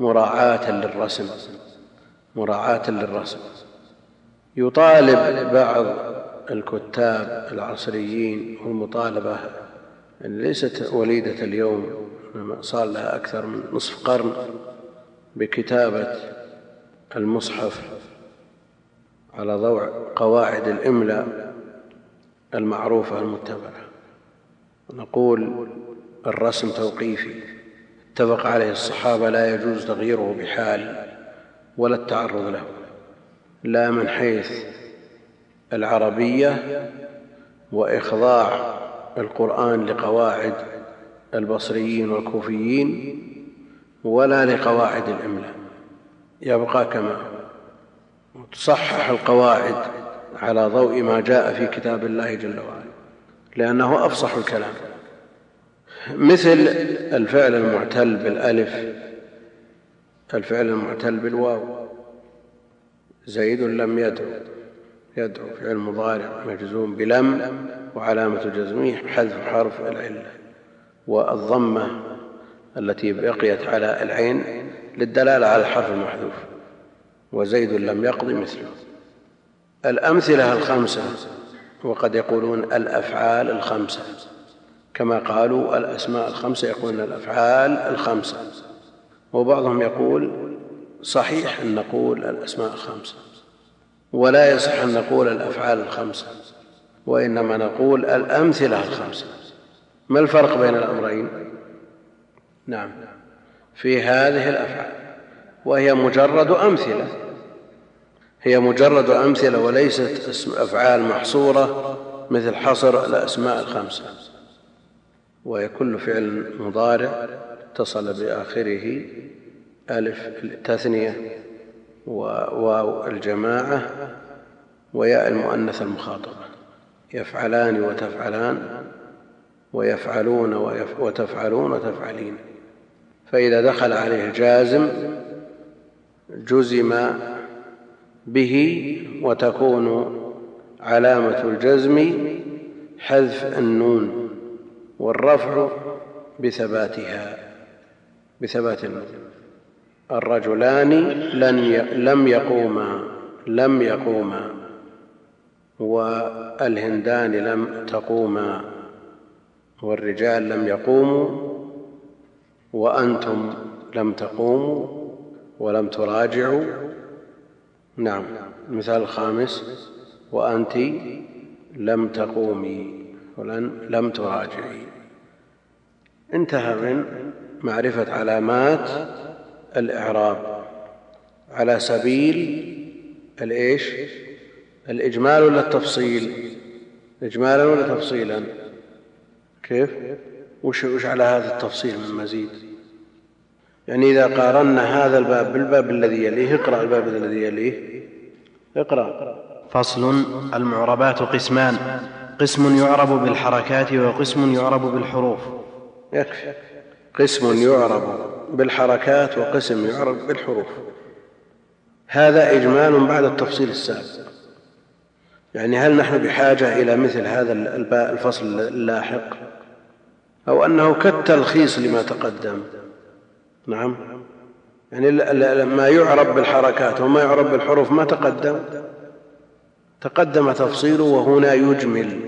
مراعاة للرسم مراعاة للرسم. يطالب بعض الكتاب العصريين والمطالبة ليست وليدة اليوم صار لها أكثر من نصف قرن بكتابة المصحف على ضوء قواعد الإملاء المعروفة المتبعة. نقول الرسم توقيفي. اتفق عليه الصحابة لا يجوز تغييره بحال ولا التعرض له. لا من حيث العربية وإخضاع القرآن لقواعد البصريين والكوفيين ولا لقواعد الإملاء يبقى كما تصحح القواعد على ضوء ما جاء في كتاب الله جل وعلا لأنه أفصح الكلام. مثل الفعل المعتل بالألف الفعل المعتل بالواو. زيد لم يدعو يدعو فعل مضارع مجزوم بلم وعلامة جزمه حذف حرف العلة. والضمة التي بقيت على العين للدلالة على الحرف المحذوف وزيد لم يقض مثله. الأمثلة الخمسة وقد يقولون الأفعال الخمسة. كما قالوا الأسماء الخمسة يقولون الأفعال الخمسة. وبعضهم يقول صحيح أن نقول الأسماء الخمسة. ولا يصح أن نقول الأفعال الخمسة وإنما نقول الأمثلة الخمسة. ما الفرق بين الأمرين؟ نعم. في هذه الأفعال. وهي مجرد أمثلة. هي مجرد أمثلة وليست أفعال محصورة مثل حصر الأسماء الخمسة. وهي كل فعل مضارع اتصل بآخره. ألف التثنية وواو الجماعة. وياء المؤنث المخاطبة يفعلان وتفعلان. ويفعلون وتفعلون وتفعلين فإذا دخل عليه الجازم جزم به وتكون علامة الجزم حذف النون والرفع بثباتها بثبات النون الرجلان لن لم يقوما لم يقوما والهندان لم تقوما. والرجال لم يقوموا وأنتم لم تقوموا ولم تراجعوا. نعم المثال الخامس وأنت لم تقومي ولن لم تراجعي. انتهى من معرفة علامات الإعراب على سبيل الإيش؟ الإجمال ولا التفصيل؟ إجمالا ولا تفصيلا؟ كيف؟ وش, وش على هذا التفصيل من مزيد؟ يعني إذا قارنا هذا الباب بالباب الذي يليه اقرأ الباب الذي يليه. اقرأ. فصل المعربات قسمان. قسم يعرب بالحركات وقسم يعرب بالحروف. يكفي. قسم يعرب بالحركات وقسم يعرب بالحروف. هذا إجمال بعد التفصيل السابق. يعني هل نحن بحاجة إلى مثل هذا الفصل اللاحق؟ أو أنه كالتلخيص لما تقدم. نعم. يعني ما يعرب بالحركات وما يعرب بالحروف ما تقدم. تقدم تفصيله وهنا يجمل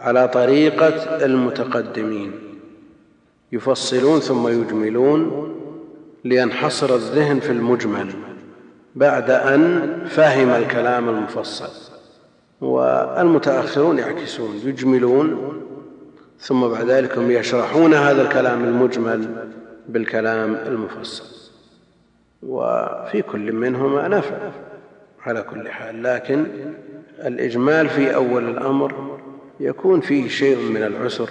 على طريقة المتقدمين. يفصلون ثم يجملون لينحصر الذهن في المجمل بعد أن فهم الكلام المفصل. والمتأخرون يعكسون يجملون ثم بعد ذلك هم يشرحون هذا الكلام المجمل بالكلام المفصل. وفي كل منهما نفع على كل حال لكن الإجمال في أول الأمر يكون فيه شيء من العسر.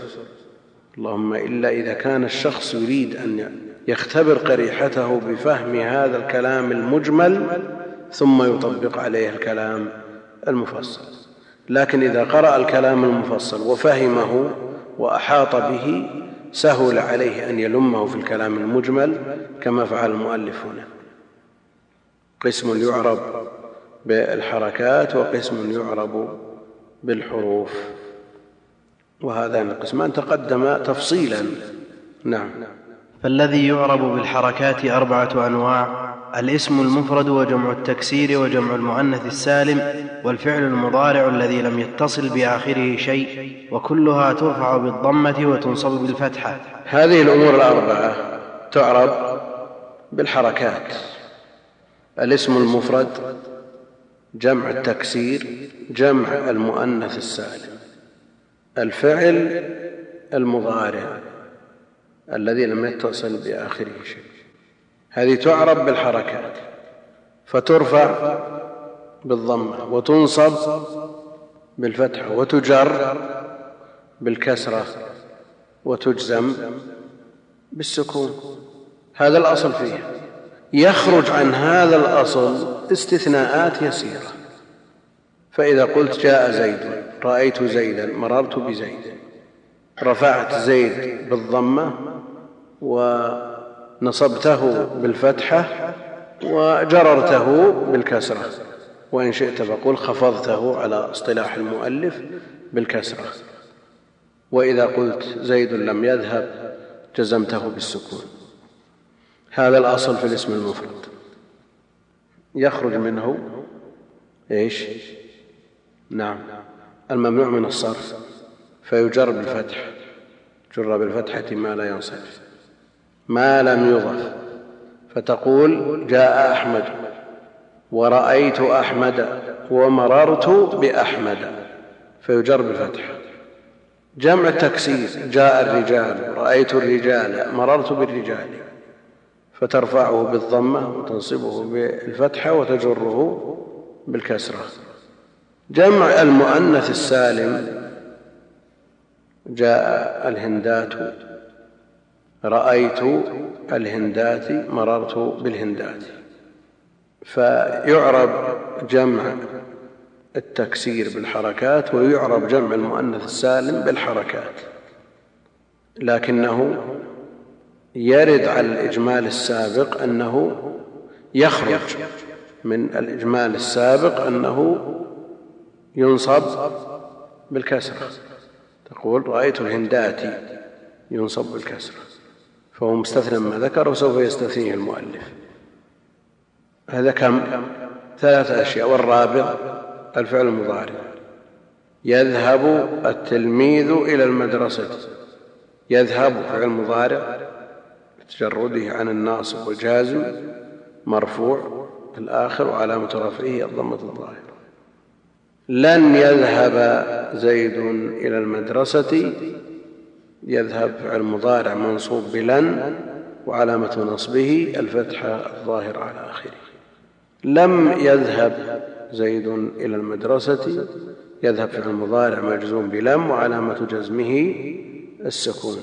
اللهم إلا إذا كان الشخص يريد أن يختبر قريحته بفهم هذا الكلام المجمل ثم يطبق عليه الكلام المفصل. لكن إذا قرأ الكلام المفصل وفهمه وأحاط به سهل عليه أن يلمه في الكلام المجمل كما فعل المؤلف هنا. قسم يعرب بالحركات وقسم يعرب بالحروف. وهذان القسمان تقدم تفصيلا. نعم. فالذي يعرب بالحركات أربعة أنواع الاسم المفرد وجمع التكسير وجمع المؤنث السالم والفعل المضارع الذي لم يتصل بآخره شيء وكلها ترفع بالضمة وتنصب بالفتحة. هذه الأمور الأربعة تعرب بالحركات. الاسم المفرد جمع التكسير جمع المؤنث السالم. الفعل المضارع الذي لم يتصل بآخره شيء. هذه تعرب بالحركات فترفع بالضمة وتنصب بالفتحة وتجر بالكسرة وتجزم بالسكون. هذا الأصل فيها. يخرج عن هذا الأصل استثناءات يسيرة. فإذا قلت جاء زيد رأيت زيدا مررت بزيد. رفعت زيد بالضمة ونصبته بالفتحة وجررته بالكسرة. وإن شئت فقل خفضته على اصطلاح المؤلف بالكسرة. وإذا قلت زيد لم يذهب جزمته بالسكون. هذا الأصل في الاسم المفرد. يخرج منه إيش؟ نعم. الممنوع من الصرف. فيجر بالفتح. جر بالفتحة ما لا ينصرف. ما لم يضف فتقول جاء أحمد. ورأيت أحمد ومررت بأحمد. فيجر بالفتح. جمع التكسير. جاء الرجال. رأيت الرجال. مررت بالرجال. فترفعه بالضمة وتنصبه بالفتحة وتجره بالكسرة. جمع المؤنث السالم. جاء الهندات. رأيت الهندات مررت بالهندات. فيعرب جمع التكسير بالحركات ويعرب جمع المؤنث السالم بالحركات. لكنه يرد على الإجمال السابق أنه يخرج من الإجمال السابق أنه ينصب بالكسرة. تقول رأيت الهنداتي ينصب بالكسرة. فهو مستثنى ما ذكر وسوف يستثنيه المؤلف. هذا كم؟ ثلاثة أشياء. والرابع الفعل المضارع. يذهب التلميذ إلى المدرسة. يذهب فعل مضارع بتجرده عن الناصب والجازم. مرفوع. الآخر وعلامة رفعه الضمة الظاهرة. لن يذهب زيد إلى المدرسة يذهب فعل مضارع منصوب بلن وعلامة نصبه الفتحة الظاهرة على آخره. لم يذهب زيد إلى المدرسة يذهب فعل مضارع مجزوم بلم وعلامة جزمه السكون.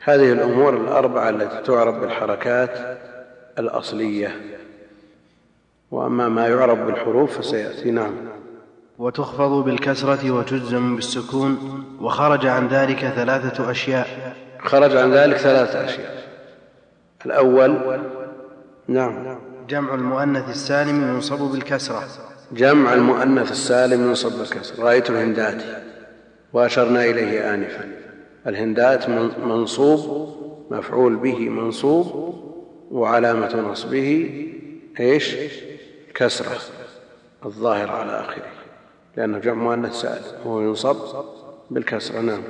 هذه الأمور الأربعة التي تعرف بالحركات الأصلية. وأما ما يعرف بالحروف فسيأتي. نعم. وتخفض بالكسرة وتجزم بالسكون وخرج عن ذلك ثلاثة أشياء. خرج عن ذلك ثلاثة أشياء. الأول نعم. جمع المؤنث السالم ينصب بالكسرة. جمع المؤنث السالم ينصب بالكسرة. رأيت الهنداتي وأشرنا إليه آنفا. الهندات منصوب مفعول به منصوب وعلامة نصبه إيش؟ كسرة. الظاهر على آخره. لأنه جمع مؤنث سالم وهو ينصب بالكسرة نعم.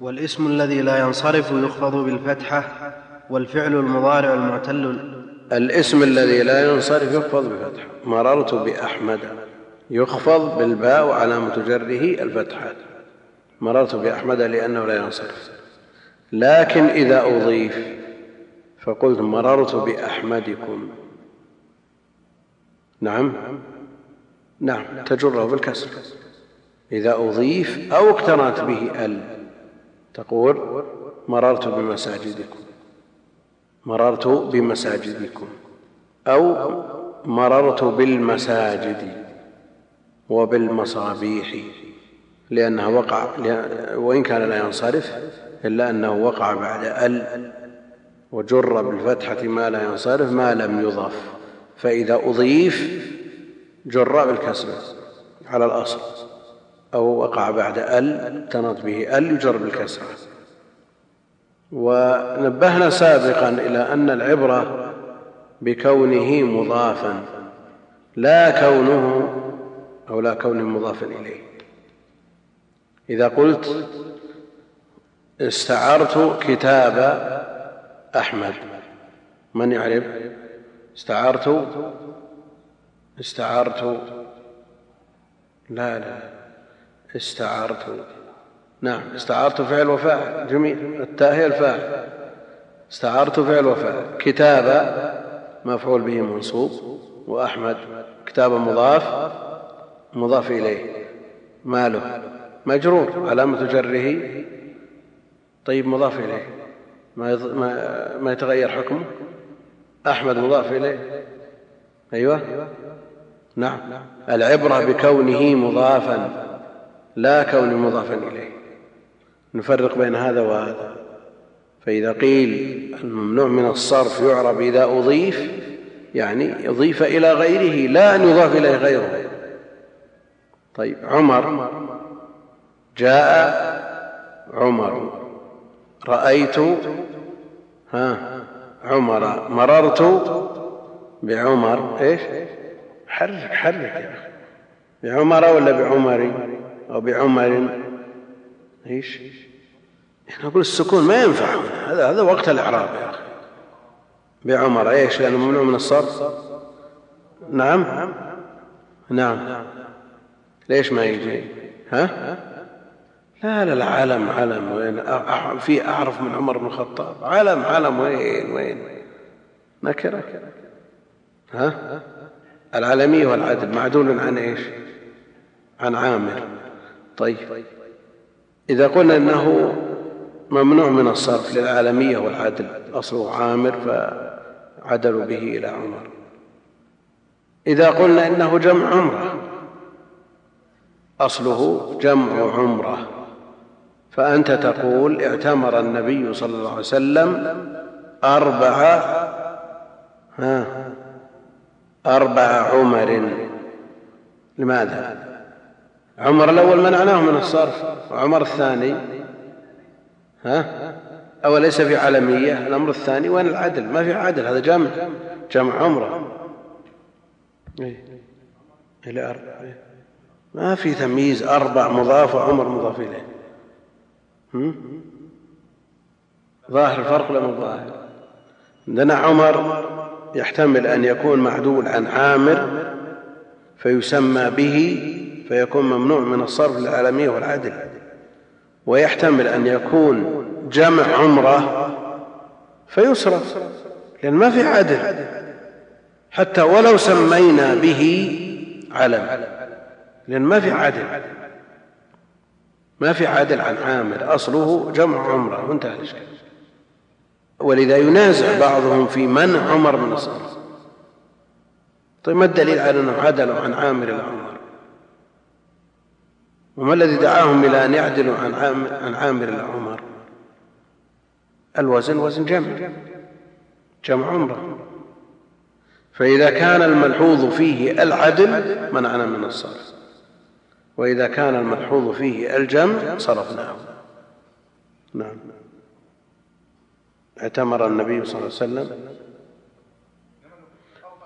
والاسم الذي لا ينصرف يخفض بالفتحة والفعل المضارع المعتل. الاسم الذي لا ينصرف يخفض بفتحة مررت بأحمد. يخفض بالباء وعلامة جره الفتحة. مررت بأحمد لأنه لا ينصرف. لكن إذا أضيف فقلت مررت بأحمدكم. نعم. نعم تجره بالكسر إذا أضيف أو اقترنت به ال تقول مررت بمساجدكم. مررت بمساجدكم. أو مررت بالمساجد وبالمصابيح. لأنها وقع وإن كان لا ينصرف إلا أنه وقع بعد ال. وجر بالفتحة ما لا ينصرف ما لم يضف. فإذا أضيف جر بالكسر على الأصل أو وقع بعد ال تنط به ال يجر بالكسرة ونبهنا سابقا إلى أن العبرة بكونه مضافا لا كونه أو لا كونه مضافا إليه. إذا قلت استعرت كتاب أحمد من يعرف؟ استعرت استعرت لا لا استعرت نعم استعرت فعل وفاعل. جميل. التاء هي الفاعل استعرت فعل وفاعل. كتاب مفعول به منصوب وأحمد كتاب مضاف مضاف إليه. ماله؟ مجرور. علامة جره. طيب مضاف إليه. ما, ما, ما يتغير حكمه؟ أحمد مضاف إليه. أيوة. نعم. العبرة بكونه مضافا لا كون مضافا إليه. نفرق بين هذا وهذا. فإذا قيل الممنوع من الصرف يعرب إذا أضيف يعني أضيف إلى غيره لا أن يضاف إليه غيره. طيب عمر. جاء عمر. رأيت ها عمر. مررت بعمر. إيش؟ حرك حرك يا أخي. بعمر ولا بعمر؟ أو بعمر. إيش؟ نقول السكون ما ينفع. هذا هذا وقت الإعراب يا أخي. بعمر إيش؟ لأنه ممنوع من الصرف. نعم؟ نعم. ليش ما يجي؟ ها؟ لا لا لا علم علم وين؟ في أعرف من عمر بن الخطاب. علم علم وين وين؟ نكرة. ها؟ العالمية والعدل معدول عن إيش؟ عن عامر طيب. إذا قلنا إنه ممنوع من الصرف للعالمية والعدل أصله عامر فعدلوا به إلى عمر. إذا قلنا إنه جمع عمرة أصله جمع عمرة. فأنت تقول اعتمر النبي صلى الله عليه وسلم أربع ها؟ أربع عمر. لماذا؟ عمر الأول منعناه من الصرف وعمر الثاني ها؟ أوليس في علمية الأمر الثاني وين العدل؟ ما في عدل هذا جمع جمع عمرة. إيه. إلى أربع. ما في تمييز أربع مضاف وعمر مضاف إليه. ظاهر الفرق ولا مو ظاهر؟ عندنا عمر يحتمل أن يكون معدول عن عامر فيسمى به فيكون ممنوع من الصرف للعالمية والعدل. ويحتمل أن يكون جمع عمرة فيصرف لأن ما في عدل. حتى ولو سمينا به علم لأن ما في عدل. ما في عدل عن عامر أصله جمع عمرة. وانتهى الإشكال. ولذا ينازع بعضهم في منع عمر من الصرف طيب ما الدليل على أنه عدلوا عن عامر إلى عمر؟ وما الذي دعاهم إلى أن يعدلوا عن عامر, عن عامر إلى عمر؟ الوزن وزن جمع جمع عمرة. فإذا كان الملحوظ فيه العدل منعنا من الصرف. وإذا كان الملحوظ فيه الجمع صرفناه. نعم. اعتمر النبي صلى الله عليه وسلم.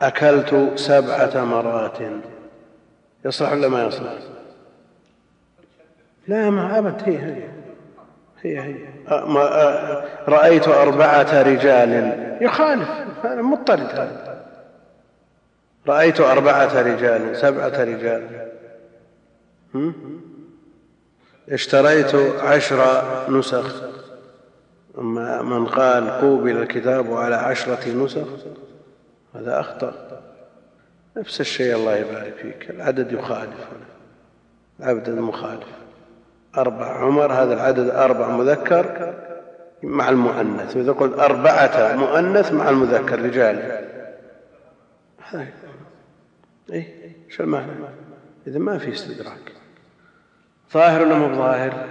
أكلت سبع تمرات يصلح ولا ما يصلح؟ لا ما أبد. هي هي هي هي. رأيت أربعة رجال. يخالف. هذا مضطرد. هذا رأيت أربعة رجال سبعة رجال. اشتريت عشر نسخ. أما من قال قوبل الكتاب على عشرة نسخ هذا أخطأ. نفس الشيء الله يبارك فيك. العدد يخالف العدد مخالف أربع عمر هذا العدد أربع مذكر مع المؤنث. وإذا قلت أربعة مؤنث مع المذكر رجال. اي شو المعنى؟ إذا ما في استدراك. ظاهر ولا مو ظاهر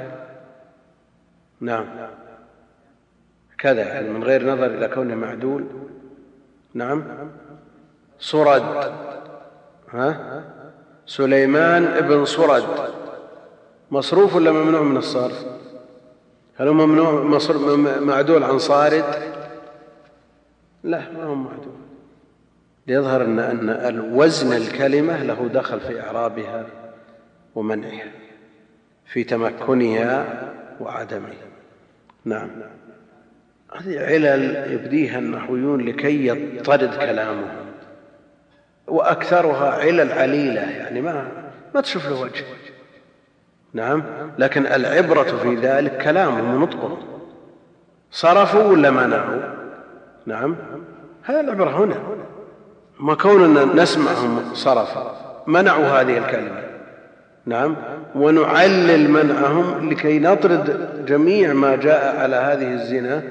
نعم. كذا يعني من غير نظر إلى كونه معدول. نعم. صرد ها؟ سليمان ابن صرد مصروف ولا ممنوع من الصرف؟ هل هو ممنوع معدول عن صارد؟ لا ما هو معدول. ليظهر أن أن الوزن الكلمة له دخل في إعرابها ومنعها في تمكنها وعدمها. نعم. هذه علل يبديها النحويون لكي يضطرد كلامهم. وأكثرها علل عليلة يعني ما ما تشوف له وجه. نعم لكن العبرة في ذلك كلامهم ونطقهم صرفوا ولا منعوا؟ نعم هذا العبرة هنا. ما كوننا نسمعهم صرفا منعوا هذه الكلمة. نعم ونعلل منعهم لكي نطرد جميع ما جاء على هذه الزنا.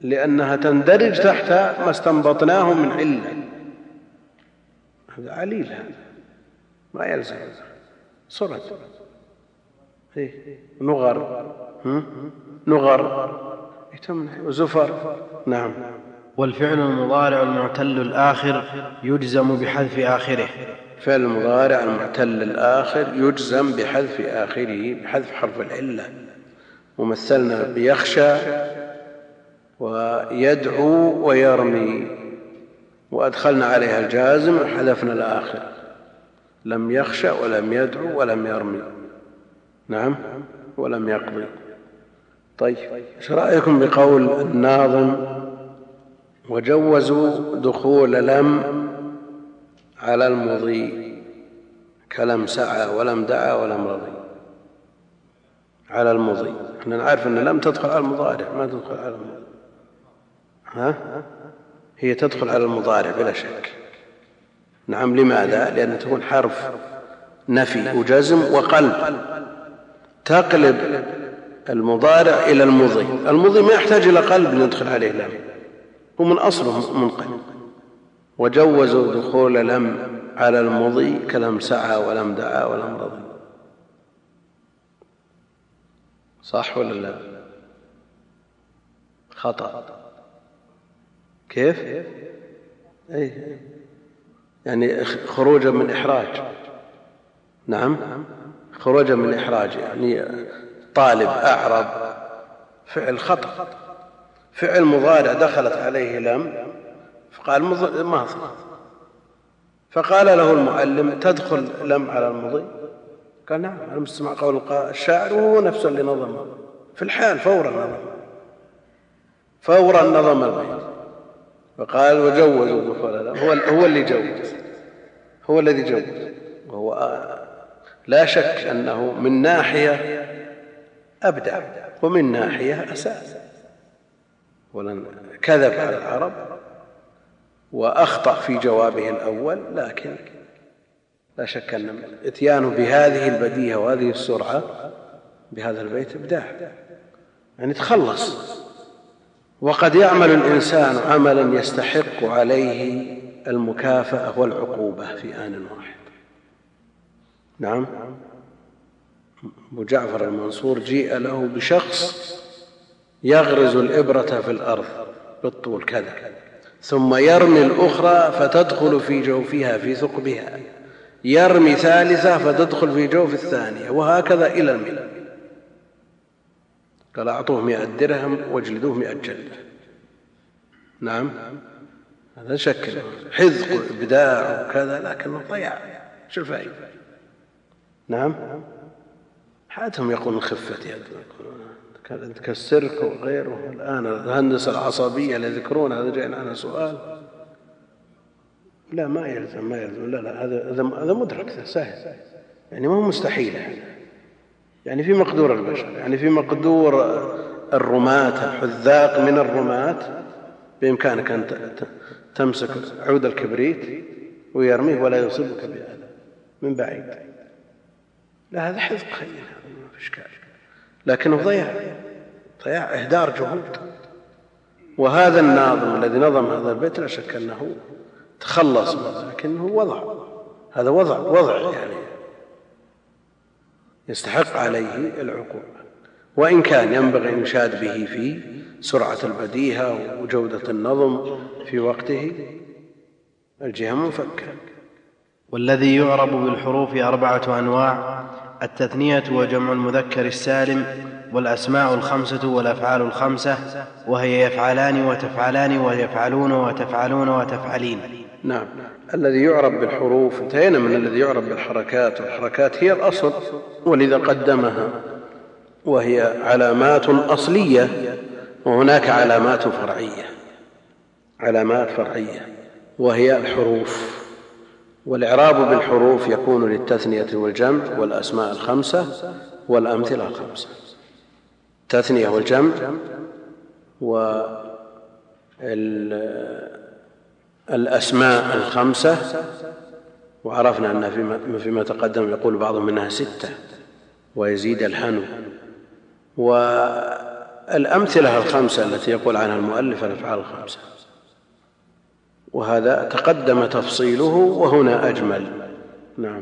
لأنها تندرج تحت ما استنبطناه من علة. هذا عليل هذا. ما يلزم. صرد إيه؟ نغر. نغر. وزفر. نعم. والفعل المضارع المعتل الآخر يجزم بحذف آخره. فعل المضارع المعتل الآخر يجزم بحذف آخره بحذف حرف العلة. ومثلنا بيخشى ويدعو ويرمي. وأدخلنا عليها الجازم وحذفنا الآخر. لم يخشى ولم يدعو ولم يرمي. نعم ولم يقضي. طيب إيش رأيكم بقول الناظم؟ وجوزوا دخول لم على المضي. كلم سعى ولم دعا ولم رضي. على المضي. إحنا نعرف إن لم تدخل على المضارع ما تدخل على المضي. ها؟ هي تدخل على المضارع بلا شك. نعم لماذا؟ لأن تكون حرف نفي وجزم وقلب. تقلب المضارع إلى المضي. المضي ما يحتاج إلى قلب ندخل عليه لم. هو من أصله منقلب وجوزوا دخول لم على المضي كلم سعى ولم دعا ولم رضي. صح ولا لا؟ خطأ. كيف؟ أي. يعني خروجا من إحراج. نعم. خروجا من إحراج. يعني طالب أعرب. فعل خطأ. فعل مضارع دخلت عليه لم. فقال ماضي فقال له المعلم تدخل لم على المضي؟ قال نعم. أنا مستمع قول الشاعر وهو نفسه اللي نظم. في الحال فورا نظم. فورا نظم البيت. فقال وجوزوا دخول هو هو اللي جوز. هو الذي جوز. وهو لا شك أنه من ناحية أبدع ومن ناحية أساس. ولن كذب على العرب وأخطأ في جوابه الأول لكن لا شك أن إتيانه بهذه البديهة وهذه السرعة بهذا البيت إبداع. يعني تخلص. وقد يعمل الإنسان عملا يستحق عليه المكافأة والعقوبة في آن واحد. نعم. أبو جعفر المنصور جيء له بشخص يغرز الإبرة في الأرض بالطول كذا. ثم يرمي الأخرى فتدخل في جوفها في ثقبها. يرمي ثالثة فتدخل في جوف الثانية وهكذا إلى المئة قال أعطوه مئة درهم وأجلدوه مئة جلدة. نعم. هذا شكل حذق وإبداع وكذا لكنه ضياع شو الفائدة؟ نعم. حياتهم يقولون خفة يد كالسرك وغيره. الآن الهندسة العصبية اللي يذكرون هذا جاء عنها سؤال. لا ما يلزم ما يلزم. لا لا هذا هذا مدرك سهل يعني ما هو مستحيل. يعني في مقدور البشر يعني في مقدور الرماة الحذاق من الرماة بإمكانك أن تمسك عود الكبريت ويرميه ولا يصيبك بهذا من بعيد. لا هذا حذق خير ما في اشكال لكنه ضياع ضياع إهدار جهود. وهذا الناظم الذي نظم هذا البيت لا شك أنه تخلص لكنه وضع هذا وضع وضع يعني يستحق عليه العقوبة وإن كان ينبغي أن يشاد به في سرعة البديهة وجودة النظم في وقته الجهة منفكة. والذي يعرب بالحروف أربعة أنواع التثنية وجمع المذكر السالم والأسماء الخمسة والأفعال الخمسة وهي يفعلان وتفعلان ويفعلون وتفعلون وتفعلين. نعم. الذي يعرب بالحروف انتهينا من الذي يعرب بالحركات. والحركات هي الأصل ولذا قدمها. وهي علامات أصلية وهناك علامات فرعية. علامات فرعية وهي الحروف. والإعراب بالحروف يكون للتثنية والجمع والأسماء الخمسة والأمثلة الخمسة. التثنية والجمع الأسماء الخمسة وعرفنا أن فيما, فيما تقدم يقول بعضهم منها ستة ويزيد الحنو. والأمثلة الخمسة التي يقول عنها المؤلف الأفعال الخمسة. وهذا تقدم تفصيله وهنا أجمل. نعم.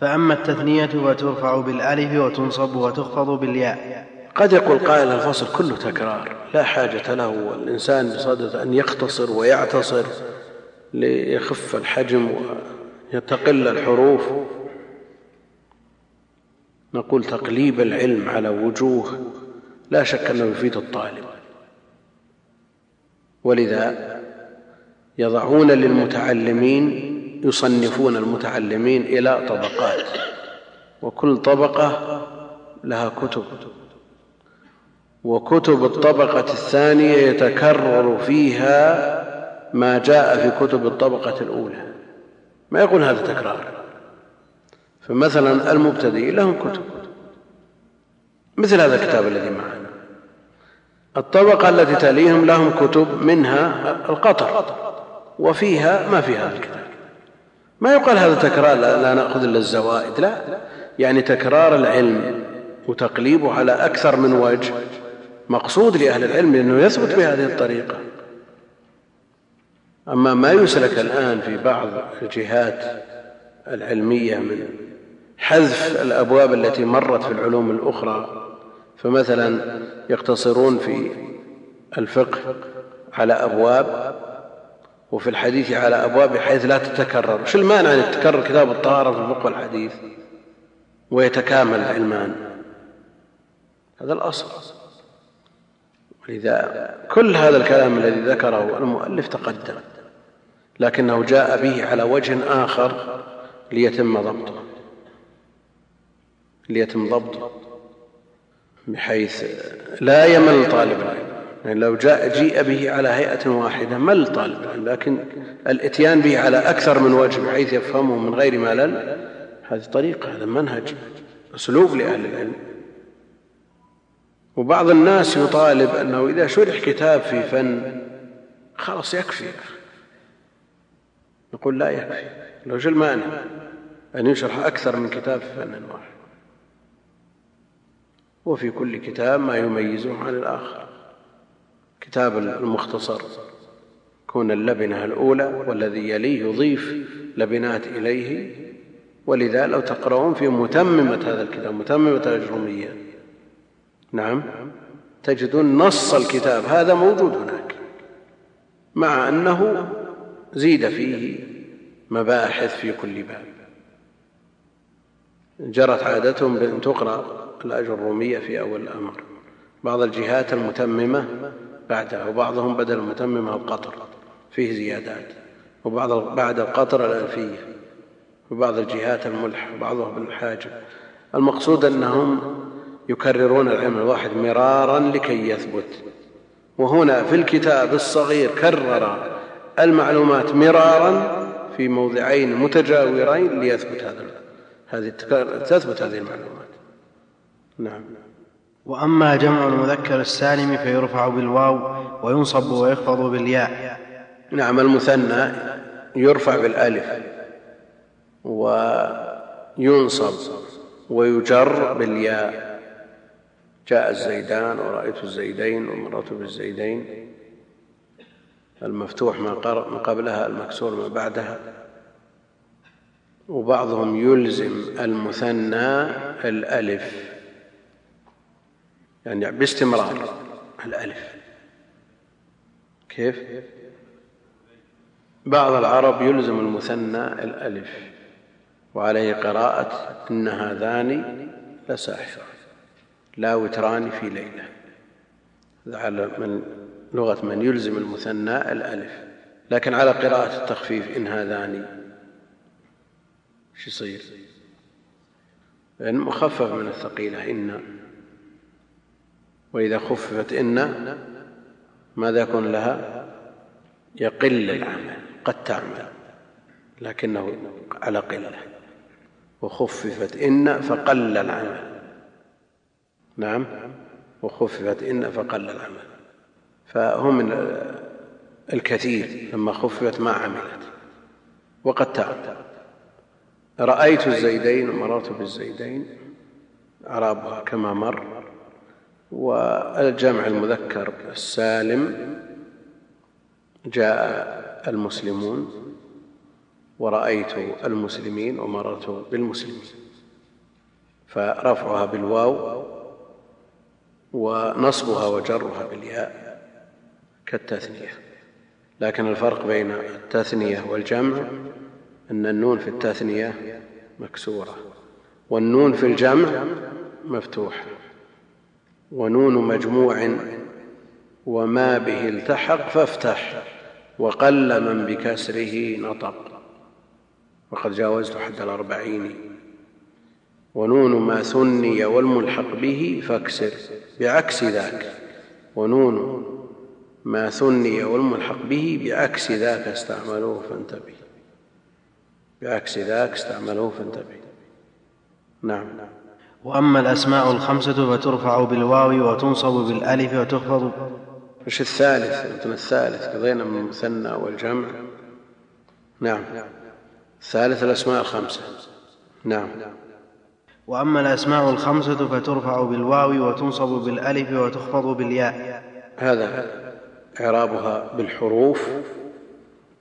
فأما التثنية فترفع بالألف وتنصب وتخفض بالياء. قد يقول قائل الفصل كله تكرار لا حاجة له. الإنسان بصدد أن يختصر ويعتصر. ليخف الحجم ويتقل الحروف. نقول تقليب العلم على وجوه لا شك أنه يفيد الطالب. ولذا يضعون للمتعلمين يصنفون المتعلمين إلى طبقات. وكل طبقة لها كتب. وكتب الطبقة الثانية يتكرر فيها ما جاء في كتب الطبقة الأولى. ما يقول هذا تكرار. فمثلا المبتدئ لهم كتب. مثل هذا الكتاب الذي معنا. الطبقة التي تليهم لهم كتب منها القطر. وفيها ما في هذا الكتاب. ما يقال هذا تكرار لا, لا نأخذ إلا الزوائد. لا. يعني تكرار العلم وتقليبه على أكثر من وجه مقصود لأهل العلم لأنه يثبت بهذه الطريقة. أما ما يسلك الآن في بعض الجهات العلمية من حذف الأبواب التي مرت في العلوم الأخرى فمثلا يقتصرون في الفقه على أبواب وفي الحديث على أبواب بحيث لا تتكرر. شو المانع أن يتكرر كتاب الطهارة في الفقه والحديث ويتكامل العلمان هذا الأصل. ولذا كل هذا الكلام الذي ذكره المؤلف تقدم. لكنه جاء به على وجه آخر ليتم ضبطه. ليتم ضبطه بحيث لا يمل طالب العلم. يعني لو جاء جيء به على هيئة واحدة مل طالب العلم لكن الإتيان به على أكثر من وجه بحيث يفهمه من غير ملل هذه طريقة هذا منهج أسلوب لأهل العلم. وبعض الناس يطالب أنه إذا شرح كتاب في فن خلاص يكفي. نقول لا يكفي لو شو المانع أن يشرح أكثر من كتاب في فن واحد. وفي كل كتاب ما يميزه عن الآخر. كتاب المختصر كون اللبنة الأولى والذي يليه يضيف لبنات إليه. ولذا لو تقرؤون في متممة هذا الكتاب متممة الأجرمية نعم تجدون نص الكتاب هذا موجود هناك. مع أنه زيد فيه مباحث في كل باب. جرت عادتهم بأن تقرأ الرومية في أول الأمر. بعض الجهات المتممة بعدها وبعضهم بدل المتممة القطر فيه زيادات. وبعض بعد القطر الألفية. وبعض الجهات الملح وبعضها بالحاجة المقصود أنهم يكررون العلم الواحد مرارا لكي يثبت. وهنا في الكتاب الصغير كرر المعلومات مرارا في موضعين متجاورين ليثبت هذا هذه تثبت هذه المعلومات. نعم. وأما جمع المذكر السالم فيرفع بالواو وينصب ويخفض بالياء. نعم المثنى يرفع بالألف وينصب ويجر بالياء. جاء الزيدان ورأيت الزيدين ومررت بالزيدين. المفتوح ما قبلها المكسور ما بعدها. وبعضهم يلزم المثنى الألف. يعني باستمرار الألف. كيف؟ بعض العرب يلزم المثنى الألف. وعليه قراءة إن هذان لساحران لا وتران في ليلة. هذا على من لغة من يلزم المثنى الألف. لكن على قراءة التخفيف إن هذان إيش يصير؟ لأن مخفف من الثقيلة إن. وإذا خففت إن ماذا يكون لها؟ يقل العمل قد تعمل لكنه على قلة. وخففت إن فقل العمل. نعم؟ وخففت إن فقل العمل. فهو من الكثير لما خففت ما عملت. وقد تعمل رأيت الزيدين ومررت بالزيدين أعرابها كما مر. والجمع المذكر السالم جاء المسلمون ورأيت المسلمين ومررت بالمسلمين. فرفعها بالواو ونصبها وجرها بالياء. كالتثنية. لكن الفرق بين التثنية والجمع أن النون في التثنية مكسورة والنون في الجمع مفتوحة ونون مجموع وما به التحق فافتح وقل من بكسره نطق. وقد جاوزت حد الأربعين. ونون ما ثني والملحق به فاكسر بعكس ذاك. ونون ما ثني والملحق به بعكس ذاك استعملوه فانتبه. بعكس ذاك استعملوه فانتبه. نعم. وأما الأسماء الخمسة فترفع بالواو وتنصب بالألف وتخفض. إيش الثالث؟ مثل الثالث قضينا من المثنى والجمع. نعم. الثالث الأسماء الخمسة. نعم. وأما الأسماء الخمسة فترفع بالواو وتنصب بالألف وتخفض بالياء. هذا. إعرابها بالحروف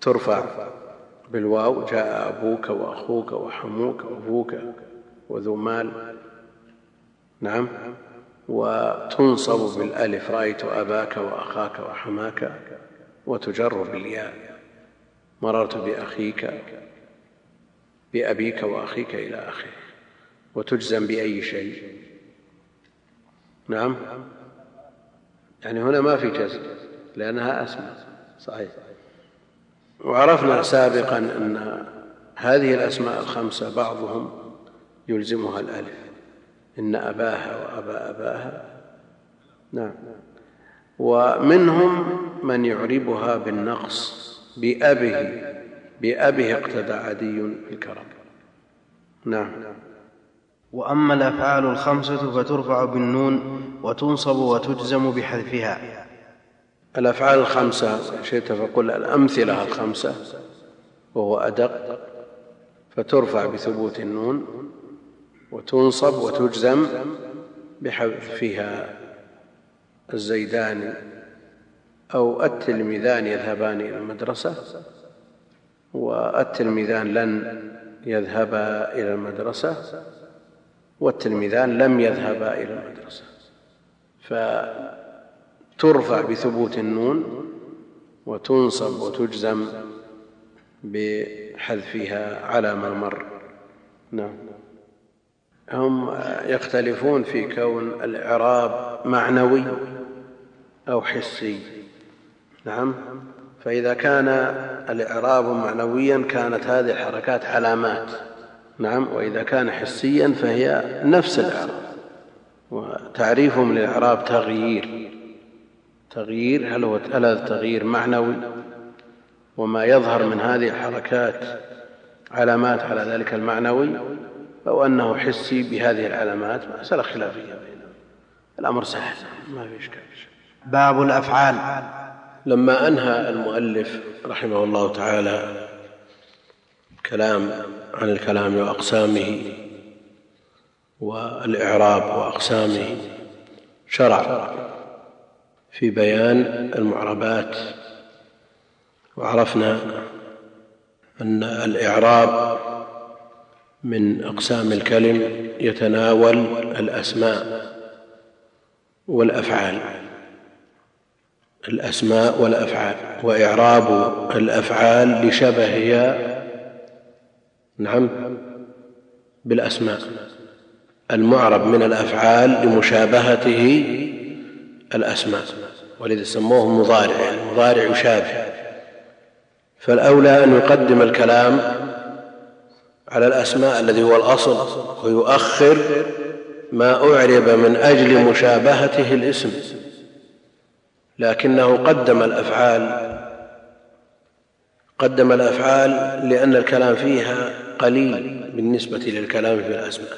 ترفع بالواو جاء أبوك وأخوك وحموك وأبوك وذو مال. نعم. وتنصب بالألف رأيت أباك وأخاك وحماك وتجر بالياء. مررت بأخيك بأبيك وأخيك إلى آخره. وتجزم بأي شيء. نعم. يعني هنا ما في جزم. لأنها اسماء صحيح. وعرفنا سابقا أن هذه الأسماء الخمسة بعضهم يلزمها الألف. إن أباها وأبا أباها. نعم. ومنهم من يعربها بالنقص بأبه. بأبه اقتدى عدي الكرم. نعم. وأما الأفعال الخمسة فترفع بالنون وتنصب وتجزم بحذفها. الأفعال الخمسة شئت فقل الأمثلة الخمسة وهو أدق فترفع بثبوت النون وتنصب وتجزم بحذفها الزيدان أو التلميذان يذهبان إلى المدرسة والتلميذان لن يذهبا إلى المدرسة والتلميذان لم يذهبا إلى المدرسة. فترفع بثبوت النون وتنصب وتجزم بحذفها على ما مر نعم. هم يختلفون في كون الإعراب معنوي أو حسي. نعم. فإذا كان الإعراب معنويا كانت هذه الحركات علامات. نعم. وإذا كان حسيا فهي نفس الإعراب. وتعريفهم للإعراب تغيير. تغيير هل هو هذا التغيير معنوي؟ وما يظهر من هذه الحركات علامات على ذلك المعنوي؟ أو أنه حسي بهذه العلامات؟ مسألة خلافية بينهم. الأمر سهل ما في إشكال. باب الأفعال. لما أنهى المؤلف رحمه الله تعالى كلام عن الكلام وأقسامه والإعراب وأقسامه شرع في بيان المعربات. وعرفنا أن الإعراب من أقسام الكلم يتناول الأسماء والأفعال. الأسماء والأفعال وإعراب الأفعال لشبهها. نعم بالأسماء. المعرب من الأفعال لمشابهته الأسماء ولذا سموه مضارع يعني مضارع يشابه فالأولى أن يقدم الكلام على الأسماء الذي هو الأصل ويؤخر ما أعرب من أجل مشابهته الاسم. لكنه قدم الأفعال قدم الأفعال لأن الكلام فيها قليل بالنسبة للكلام في الأسماء.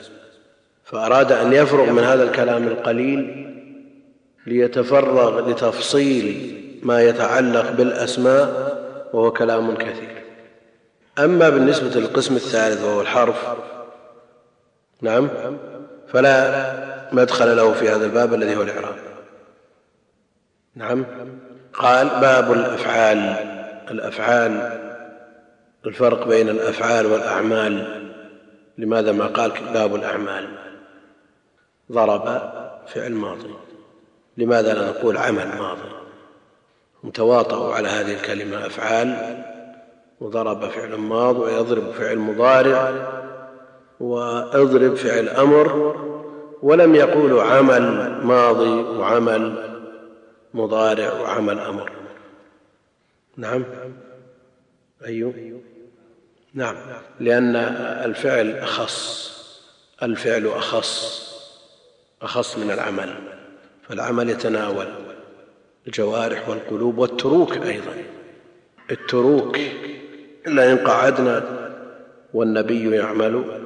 فأراد أن يفرغ من هذا الكلام القليل ليتفرغ لتفصيل ما يتعلق بالأسماء وهو كلام كثير. أما بالنسبة للقسم الثالث وهو الحرف نعم فلا مدخل له في هذا الباب الذي هو الإعراب. نعم. قال باب الأفعال. الأفعال الفرق بين الأفعال والأعمال. لماذا ما قال باب الأعمال؟ ضرب فعل ماضي. لماذا لا نقول عمل؟ ماضي. هم تواطؤوا على هذه الكلمة أفعال وضرب فعل ماض ويضرب فعل مضارع واضرب فعل أمر ولم يقولوا عمل ماضي وعمل مضارع وعمل أمر. نعم؟ أيوه. نعم. لأن الفعل أخص الفعل أخص أخص من العمل. فالعمل يتناول الجوارح والقلوب والتروك أيضا. التروك الا إن قعدنا والنبي يعمل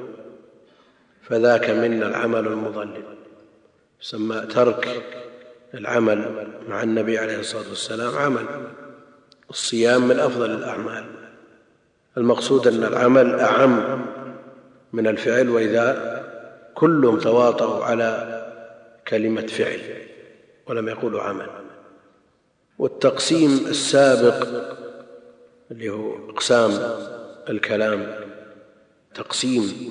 فذاك منا العمل المضلل يسمى ترك العمل مع النبي عليه الصلاة والسلام عمل. الصيام من أفضل الأعمال. المقصود أن العمل أعم من الفعل وإذا كلهم تواطؤوا على كلمة فعل. ولم يقولوا عمل. والتقسيم السابق اللي هو أقسام الكلام تقسيم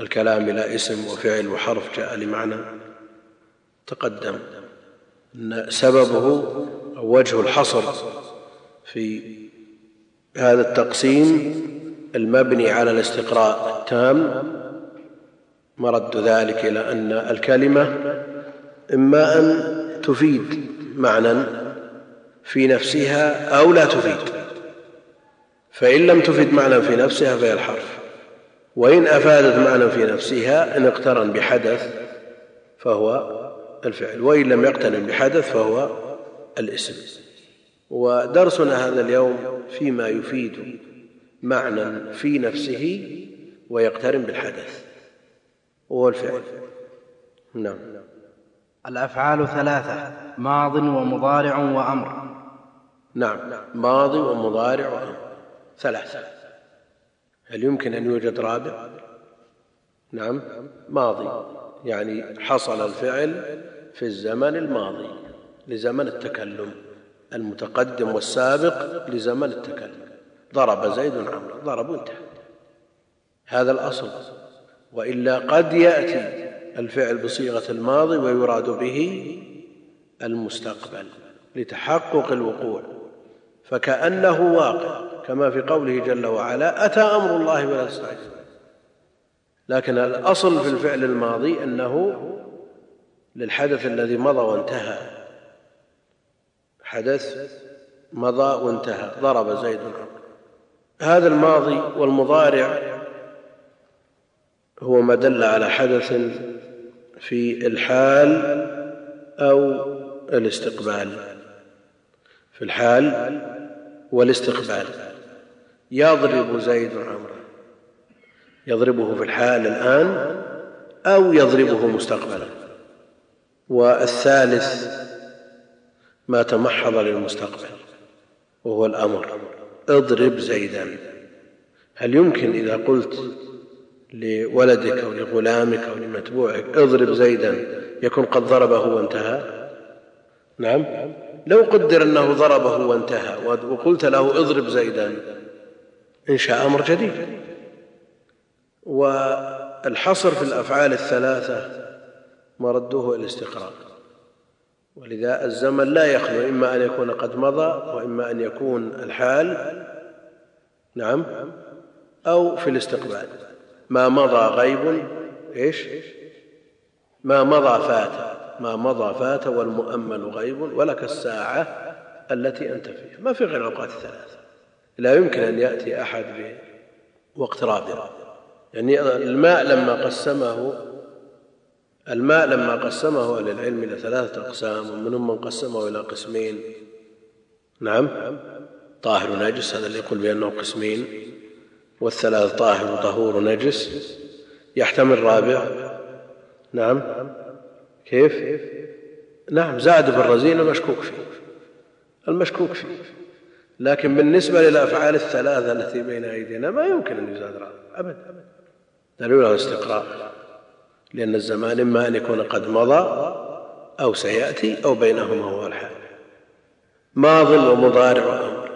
الكلام إلى اسم وفعل وحرف جاء لمعنى تقدم. إن سببه أو وجه الحصر في هذا التقسيم المبني على الاستقراء التام مرد ذلك إلى أن الكلمة إما أن تفيد معنى في نفسها أو لا تفيد. فإن لم تفد معنى في نفسها فهي الحرف. وإن أفادت معنى في نفسها إن اقترن بحدث فهو الفعل. وإن لم يقترن بحدث فهو الاسم. ودرسنا هذا اليوم فيما يفيد معنى في نفسه ويقترن بالحدث. وهو الفعل. نعم. الأفعال ثلاثة ماض ومضارع وأمر. نعم ماضي ومضارع وأمر. ثلاثة هل يمكن أن يوجد رابع؟ نعم ماضي. يعني حصل الفعل في الزمن الماضي لزمن التكلم المتقدم والسابق لزمن التكلم. ضرب زيد عمرو ضرب انتهى هذا الأصل. وإلا قد يأتي الفعل بصيغة الماضي ويراد به المستقبل لتحقق الوقوع. فكأنه واقع كما في قوله جل وعلا أتى أمر الله ولا تستعجل لكن الأصل في الفعل الماضي أنه للحدث الذي مضى وانتهى. حدث مضى وانتهى ضرب زيد هذا الماضي والمضارع هو ما دل على حدث في الحال أو الاستقبال. في الحال والاستقبال. يضرب زيد عمرو. يضربه في الحال الآن أو يضربه مستقبلا. والثالث ما تمحض للمستقبل وهو الأمر. اضرب زيدا. هل يمكن إذا قلت لولدك أو لغلامك أو لمتبوعك. اضرب زيدا يكون قد ضربه وانتهى. نعم. لو قدر أنه ضربه وانتهى وقلت له اضرب زيدا انشا أمر جديد. والحصر في الأفعال الثلاثة مرده الاستقراء ولذا الزمن لا يخلو إما أن يكون قد مضى وإما أن يكون الحال نعم أو في الاستقبال. ما مضى غيب إيش؟ ما مضى فات ما مضى فات والمؤمل غيب ولك الساعة التي أنت فيها. ما في غير الأوقات الثلاثة. لا يمكن أن يأتي أحد بوقت رابع. يعني الماء لما قسمه الماء لما قسمه أهل العلم إلى ثلاثة أقسام ومنهم من قسمه إلى قسمين. نعم؟ طاهر ونجس هذا اللي يقول بأنه قسمين. والثلاث طاهر وطهور ونجس يحتمل رابع نعم. كيف؟ نعم زاد بالرزين المشكوك فيه. المشكوك فيه. لكن بالنسبة للأفعال الثلاثة التي بين أيدينا ما يمكن أن يزاد رابع ابدا. دليل على الاستقراء لأن الزمان إما أن يكون قد مضى أو سيأتي أو بينهما هو الحال. ماض ومضارع وأمر.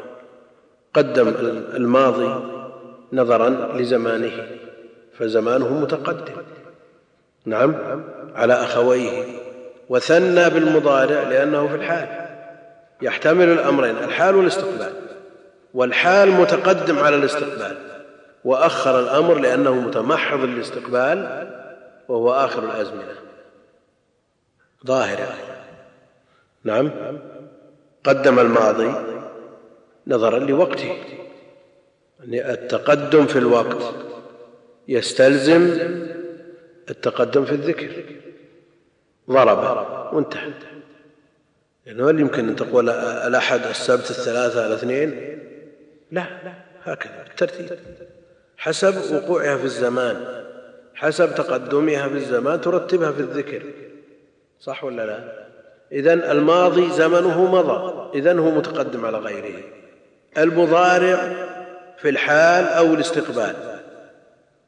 قدم الماضي نظرا لزمانه فزمانه متقدم. نعم على أخويه. وثنى بالمضارع لأنه في الحال. يحتمل الأمرين الحال والاستقبال. والحال متقدم على الاستقبال. وأخر الأمر لأنه متمحض للاستقبال وهو آخر الأزمنة. ظاهر نعم. قدم الماضي نظرا لوقته. التقدم في الوقت. يستلزم التقدم في الذكر. ضرب وانتهى. لأنه هل يمكن أن تقول الأحد السبت الثلاثة الاثنين؟ لا هكذا. الترتيب حسب وقوعها في الزمان. حسب تقدمها في الزمان ترتبها في الذكر. صح ولا لا؟ اذا الماضي زمنه مضى. اذا هو متقدم على غيره. المضارع في الحال أو الاستقبال.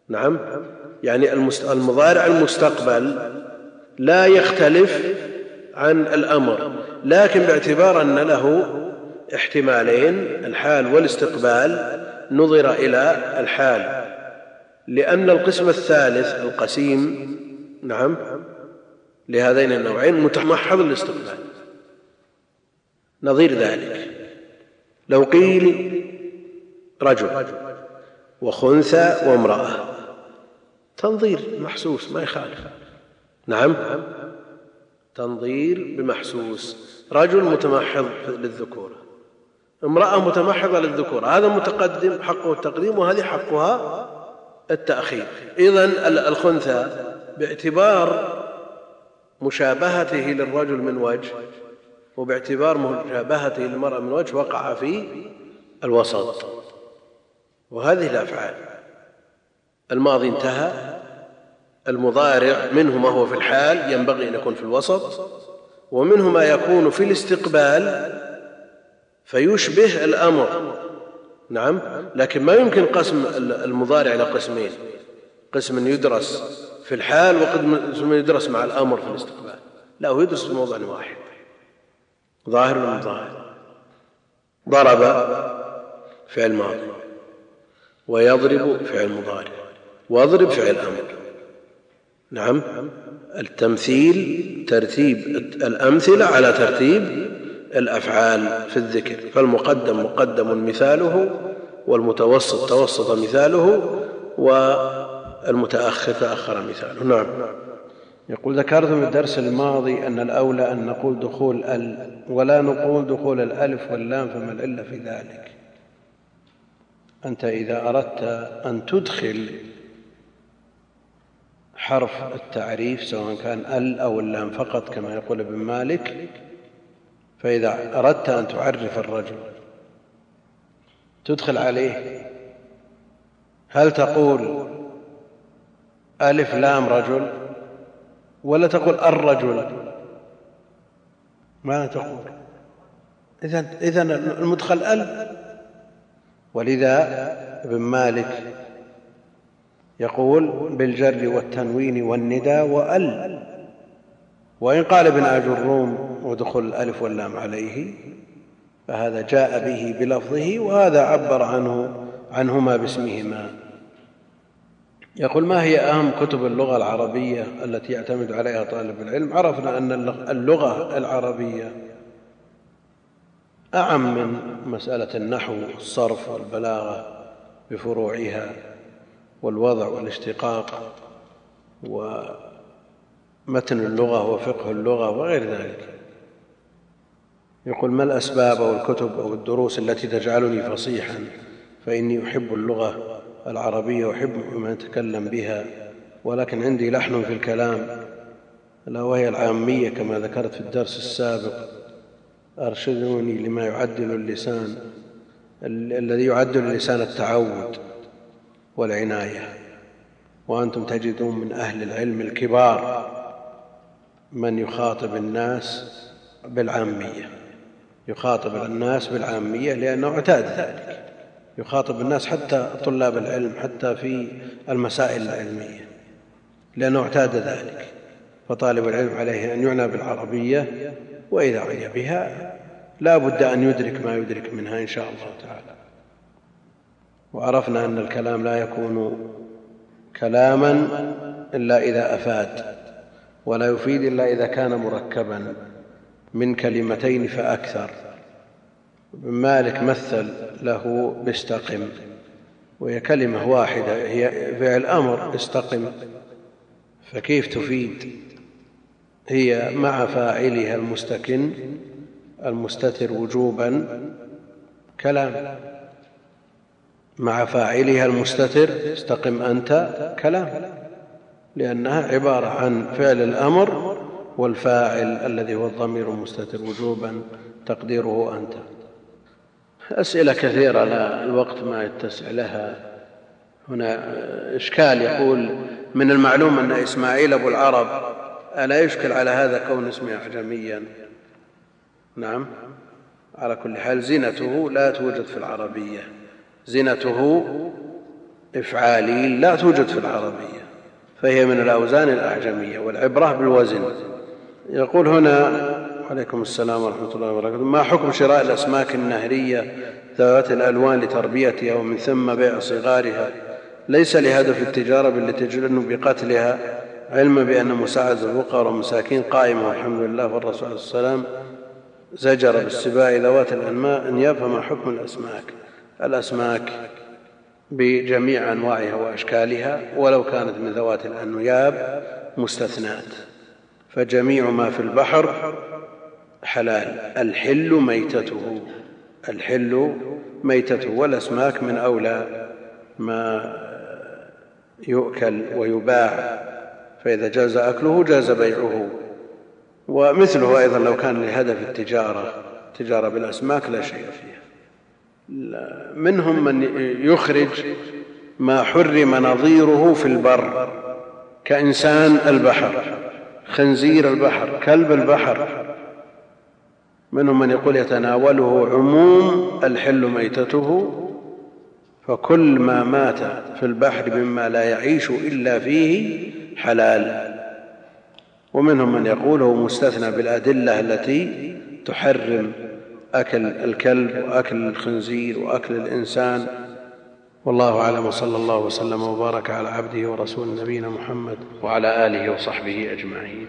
نعم. يعني المضارع المستقبل لا يختلف عن الأمر لكن باعتبار أن له احتمالين الحال والاستقبال نظر إلى الحال. لأن القسم الثالث القسيم نعم لهذين النوعين متمحض الاستقبال. نظير ذلك. لو قيل رجل وخنثى وامرأة. تنظير محسوس ما يخالف. نعم. تنظير بمحسوس. رجل متمحض للذكورة امرأة متمحضة للذكورة هذا متقدم حقه التقديم وهذه حقها التأخير. إذن الخنثى باعتبار مشابهته للرجل من وجه وباعتبار مشابهته للمرأة من وجه وقع في الوسط. وهذه الأفعال. الماضي انتهى. المضارع منه ما هو في الحال ينبغي أن يكون في الوسط. ومنه ما يكون في الاستقبال. فيشبه الأمر. نعم. لكن ما يمكن قسم المضارع إلى قسمين. قسم يدرس في الحال وقسم يدرس مع الأمر في الاستقبال. لا هو يدرس في موضع واحد. ظاهر ولا ظاهر ضرب فعل ماضي. ويضرب فعل مضارع. واضرب فعل أمر. نعم. التمثيل ترتيب الأمثلة على ترتيب الأفعال في الذكر. فالمقدم مقدم مثاله والمتوسط توسط مثاله والمتأخر تأخر مثاله. نعم. يقول ذكرت في الدرس الماضي أن الأولى أن نقول دخول ال ولا نقول دخول الألف واللام فما العلة في ذلك. أنت إذا أردت أن تدخل حرف التعريف سواء كان ال أو اللام فقط كما يقول ابن مالك فإذا أردت أن تعرف الرجل تدخل عليه. هل تقول ألف لام رجل ولا تقول الرجل ماذا تقول. إذا إذا المدخل ال. ولذا ابن مالك يقول بالجر والتنوين والندى وأل. وإن قال ابن أجروم ودخل الألف واللام عليه فهذا جاء به بلفظه وهذا عبر عنه عنهما باسمهما. يقول ما هي أهم كتب اللغة العربية التي يعتمد عليها طالب العلم؟ عرفنا أن اللغة العربية أعم من مسألة النحو والصرف والبلاغة بفروعها والوضع والاشتقاق ومتن اللغة وفقه اللغة وغير ذلك. يقول ما الأسباب أو الكتب أو الدروس التي تجعلني فصيحا؟ فإني أحب اللغة العربية أحب من يتكلم بها ولكن عندي لحن في الكلام ألا وهي العامية كما ذكرت في الدرس السابق أرشدوني لما يعدل اللسان الذي يعدل اللسان التعود والعناية. وأنتم تجدون من أهل العلم الكبار من يخاطب الناس بالعامية. يخاطب الناس بالعامية لأنه اعتاد. ذلك يخاطب الناس حتى طلاب العلم حتى في المسائل العلمية لأنه اعتاد ذلك. فطالب العلم عليه أن يعنى بالعربية وإذا عني بها لا بد أن يدرك ما يدرك منها إن شاء الله تعالى. وعرفنا أن الكلام لا يكون كلاما إلا إذا أفاد ولا يفيد إلا إذا كان مركبا من كلمتين فأكثر. ابن مالك مثل له باستقم وهي كلمة واحدة هي فعل أمر استقم فكيف تفيد؟ هي مع فاعلها المستكن المستتر وجوبا. كلام. مع فاعلها المستتر استقم أنت. كلام. لأنها عبارة عن فعل الأمر والفاعل الذي هو الضمير المستتر وجوبا تقديره أنت. أسئلة كثيرة لا الوقت ما يتسع لها. هنا إشكال يقول من المعلوم أن إسماعيل أبو العرب ألا يشكل على هذا كون اسمه أعجميا؟ نعم. على كل حال زينته لا توجد في العربية. زينته إفعالي لا توجد في العربية. فهي من الأوزان الأعجمية والعبرة بالوزن. يقول هنا عليكم السلام ورحمة الله وبركاته ما حكم شراء الأسماك النهرية ذوات الألوان لتربيتها ومن ثم بيع صغارها؟ ليس لهدف التجارة بل لتجنب بقتلها. علما بأن مساعدة الفقراء والمساكين قائمة والحمد لله والرسول عليه السلام زجر بالسباع ذوات الأنماء أن يفهم حكم الأسماك. الأسماك بجميع أنواعها وأشكالها ولو كانت من ذوات الأنياب مستثنات فجميع ما في البحر حلال. الحل ميتته. الحل ميتته. والأسماك من أولى ما يؤكل ويباع. فإذا جاز أكله جاز بيعه. ومثله أيضا لو كان لهدف التجارة تجارة بالأسماك لا شيء فيها. منهم من يخرج ما حرم نظيره في البر كإنسان البحر خنزير البحر كلب البحر. منهم من يقول يتناوله عموم الحل ميتته فكل ما مات في البحر مما لا يعيش إلا فيه حلال. ومنهم من يقول هو مستثنى بالأدلة التي تحرم أكل الكلب وأكل الخنزير وأكل الإنسان. والله أعلم وصلى الله وسلم وبارك على عبده ورسول نبينا محمد وعلى آله وصحبه أجمعين.